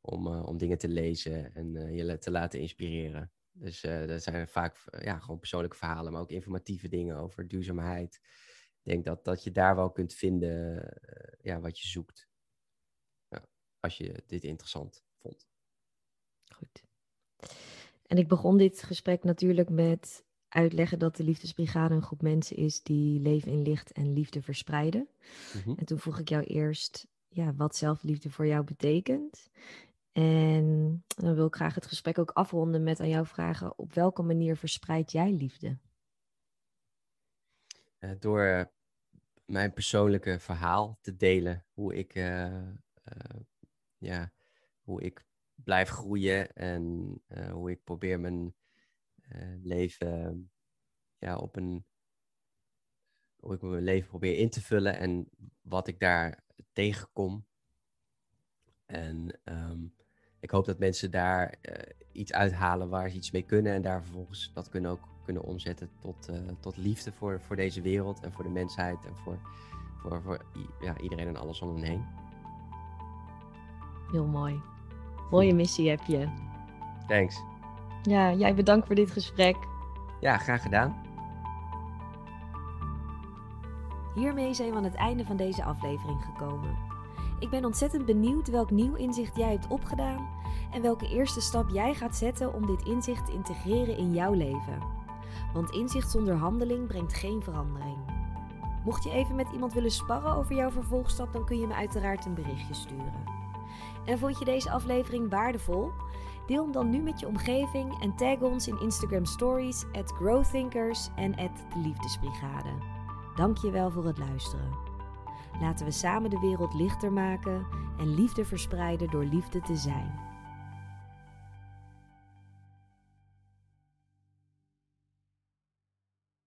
om, uh, om dingen te lezen en je te laten inspireren. Dus dat zijn vaak ja, gewoon persoonlijke verhalen, maar ook informatieve dingen over duurzaamheid. Ik denk dat, dat je daar wel kunt vinden ja, wat je zoekt. Ja, als je dit interessant vond. Goed. En ik begon dit gesprek natuurlijk met uitleggen dat de Liefdesbrigade een groep mensen is die leven in licht en liefde verspreiden. Mhm. En toen vroeg ik jou eerst ja, wat zelfliefde voor jou betekent. En dan wil ik graag het gesprek ook afronden met aan jou vragen: op welke manier verspreid jij liefde? Eh, door eh, mijn persoonlijke verhaal te delen. Hoe ik, eh, ja, hoe ik blijf groeien en hoe ik probeer mijn leven ja, op een. Hoe ik mijn leven probeer in te vullen en wat ik daar tegenkom. En ehm, ik hoop dat mensen daar eh, iets uithalen waar ze iets mee kunnen. En daar vervolgens dat kunnen ook kunnen omzetten tot, eh, tot liefde voor, voor deze wereld en voor de mensheid en voor, voor, voor ja, iedereen en alles om hen heen. Heel mooi. Mooie missie heb je. Thanks. Ja, jij bedankt voor dit gesprek. Ja, graag gedaan. Hiermee zijn we aan het einde van deze aflevering gekomen. Ik ben ontzettend benieuwd welk nieuw inzicht jij hebt opgedaan en welke eerste stap jij gaat zetten om dit inzicht te integreren in jouw leven. Want inzicht zonder handeling brengt geen verandering. Mocht je even met iemand willen sparren over jouw vervolgstap, dan kun je me uiteraard een berichtje sturen. En vond je deze aflevering waardevol? Deel hem dan nu met je omgeving en tag ons in Instagram Stories at Growthinkers en at de Liefdesbrigade. Dank je wel voor het luisteren. Laten we samen de wereld lichter maken en liefde verspreiden door liefde te zijn.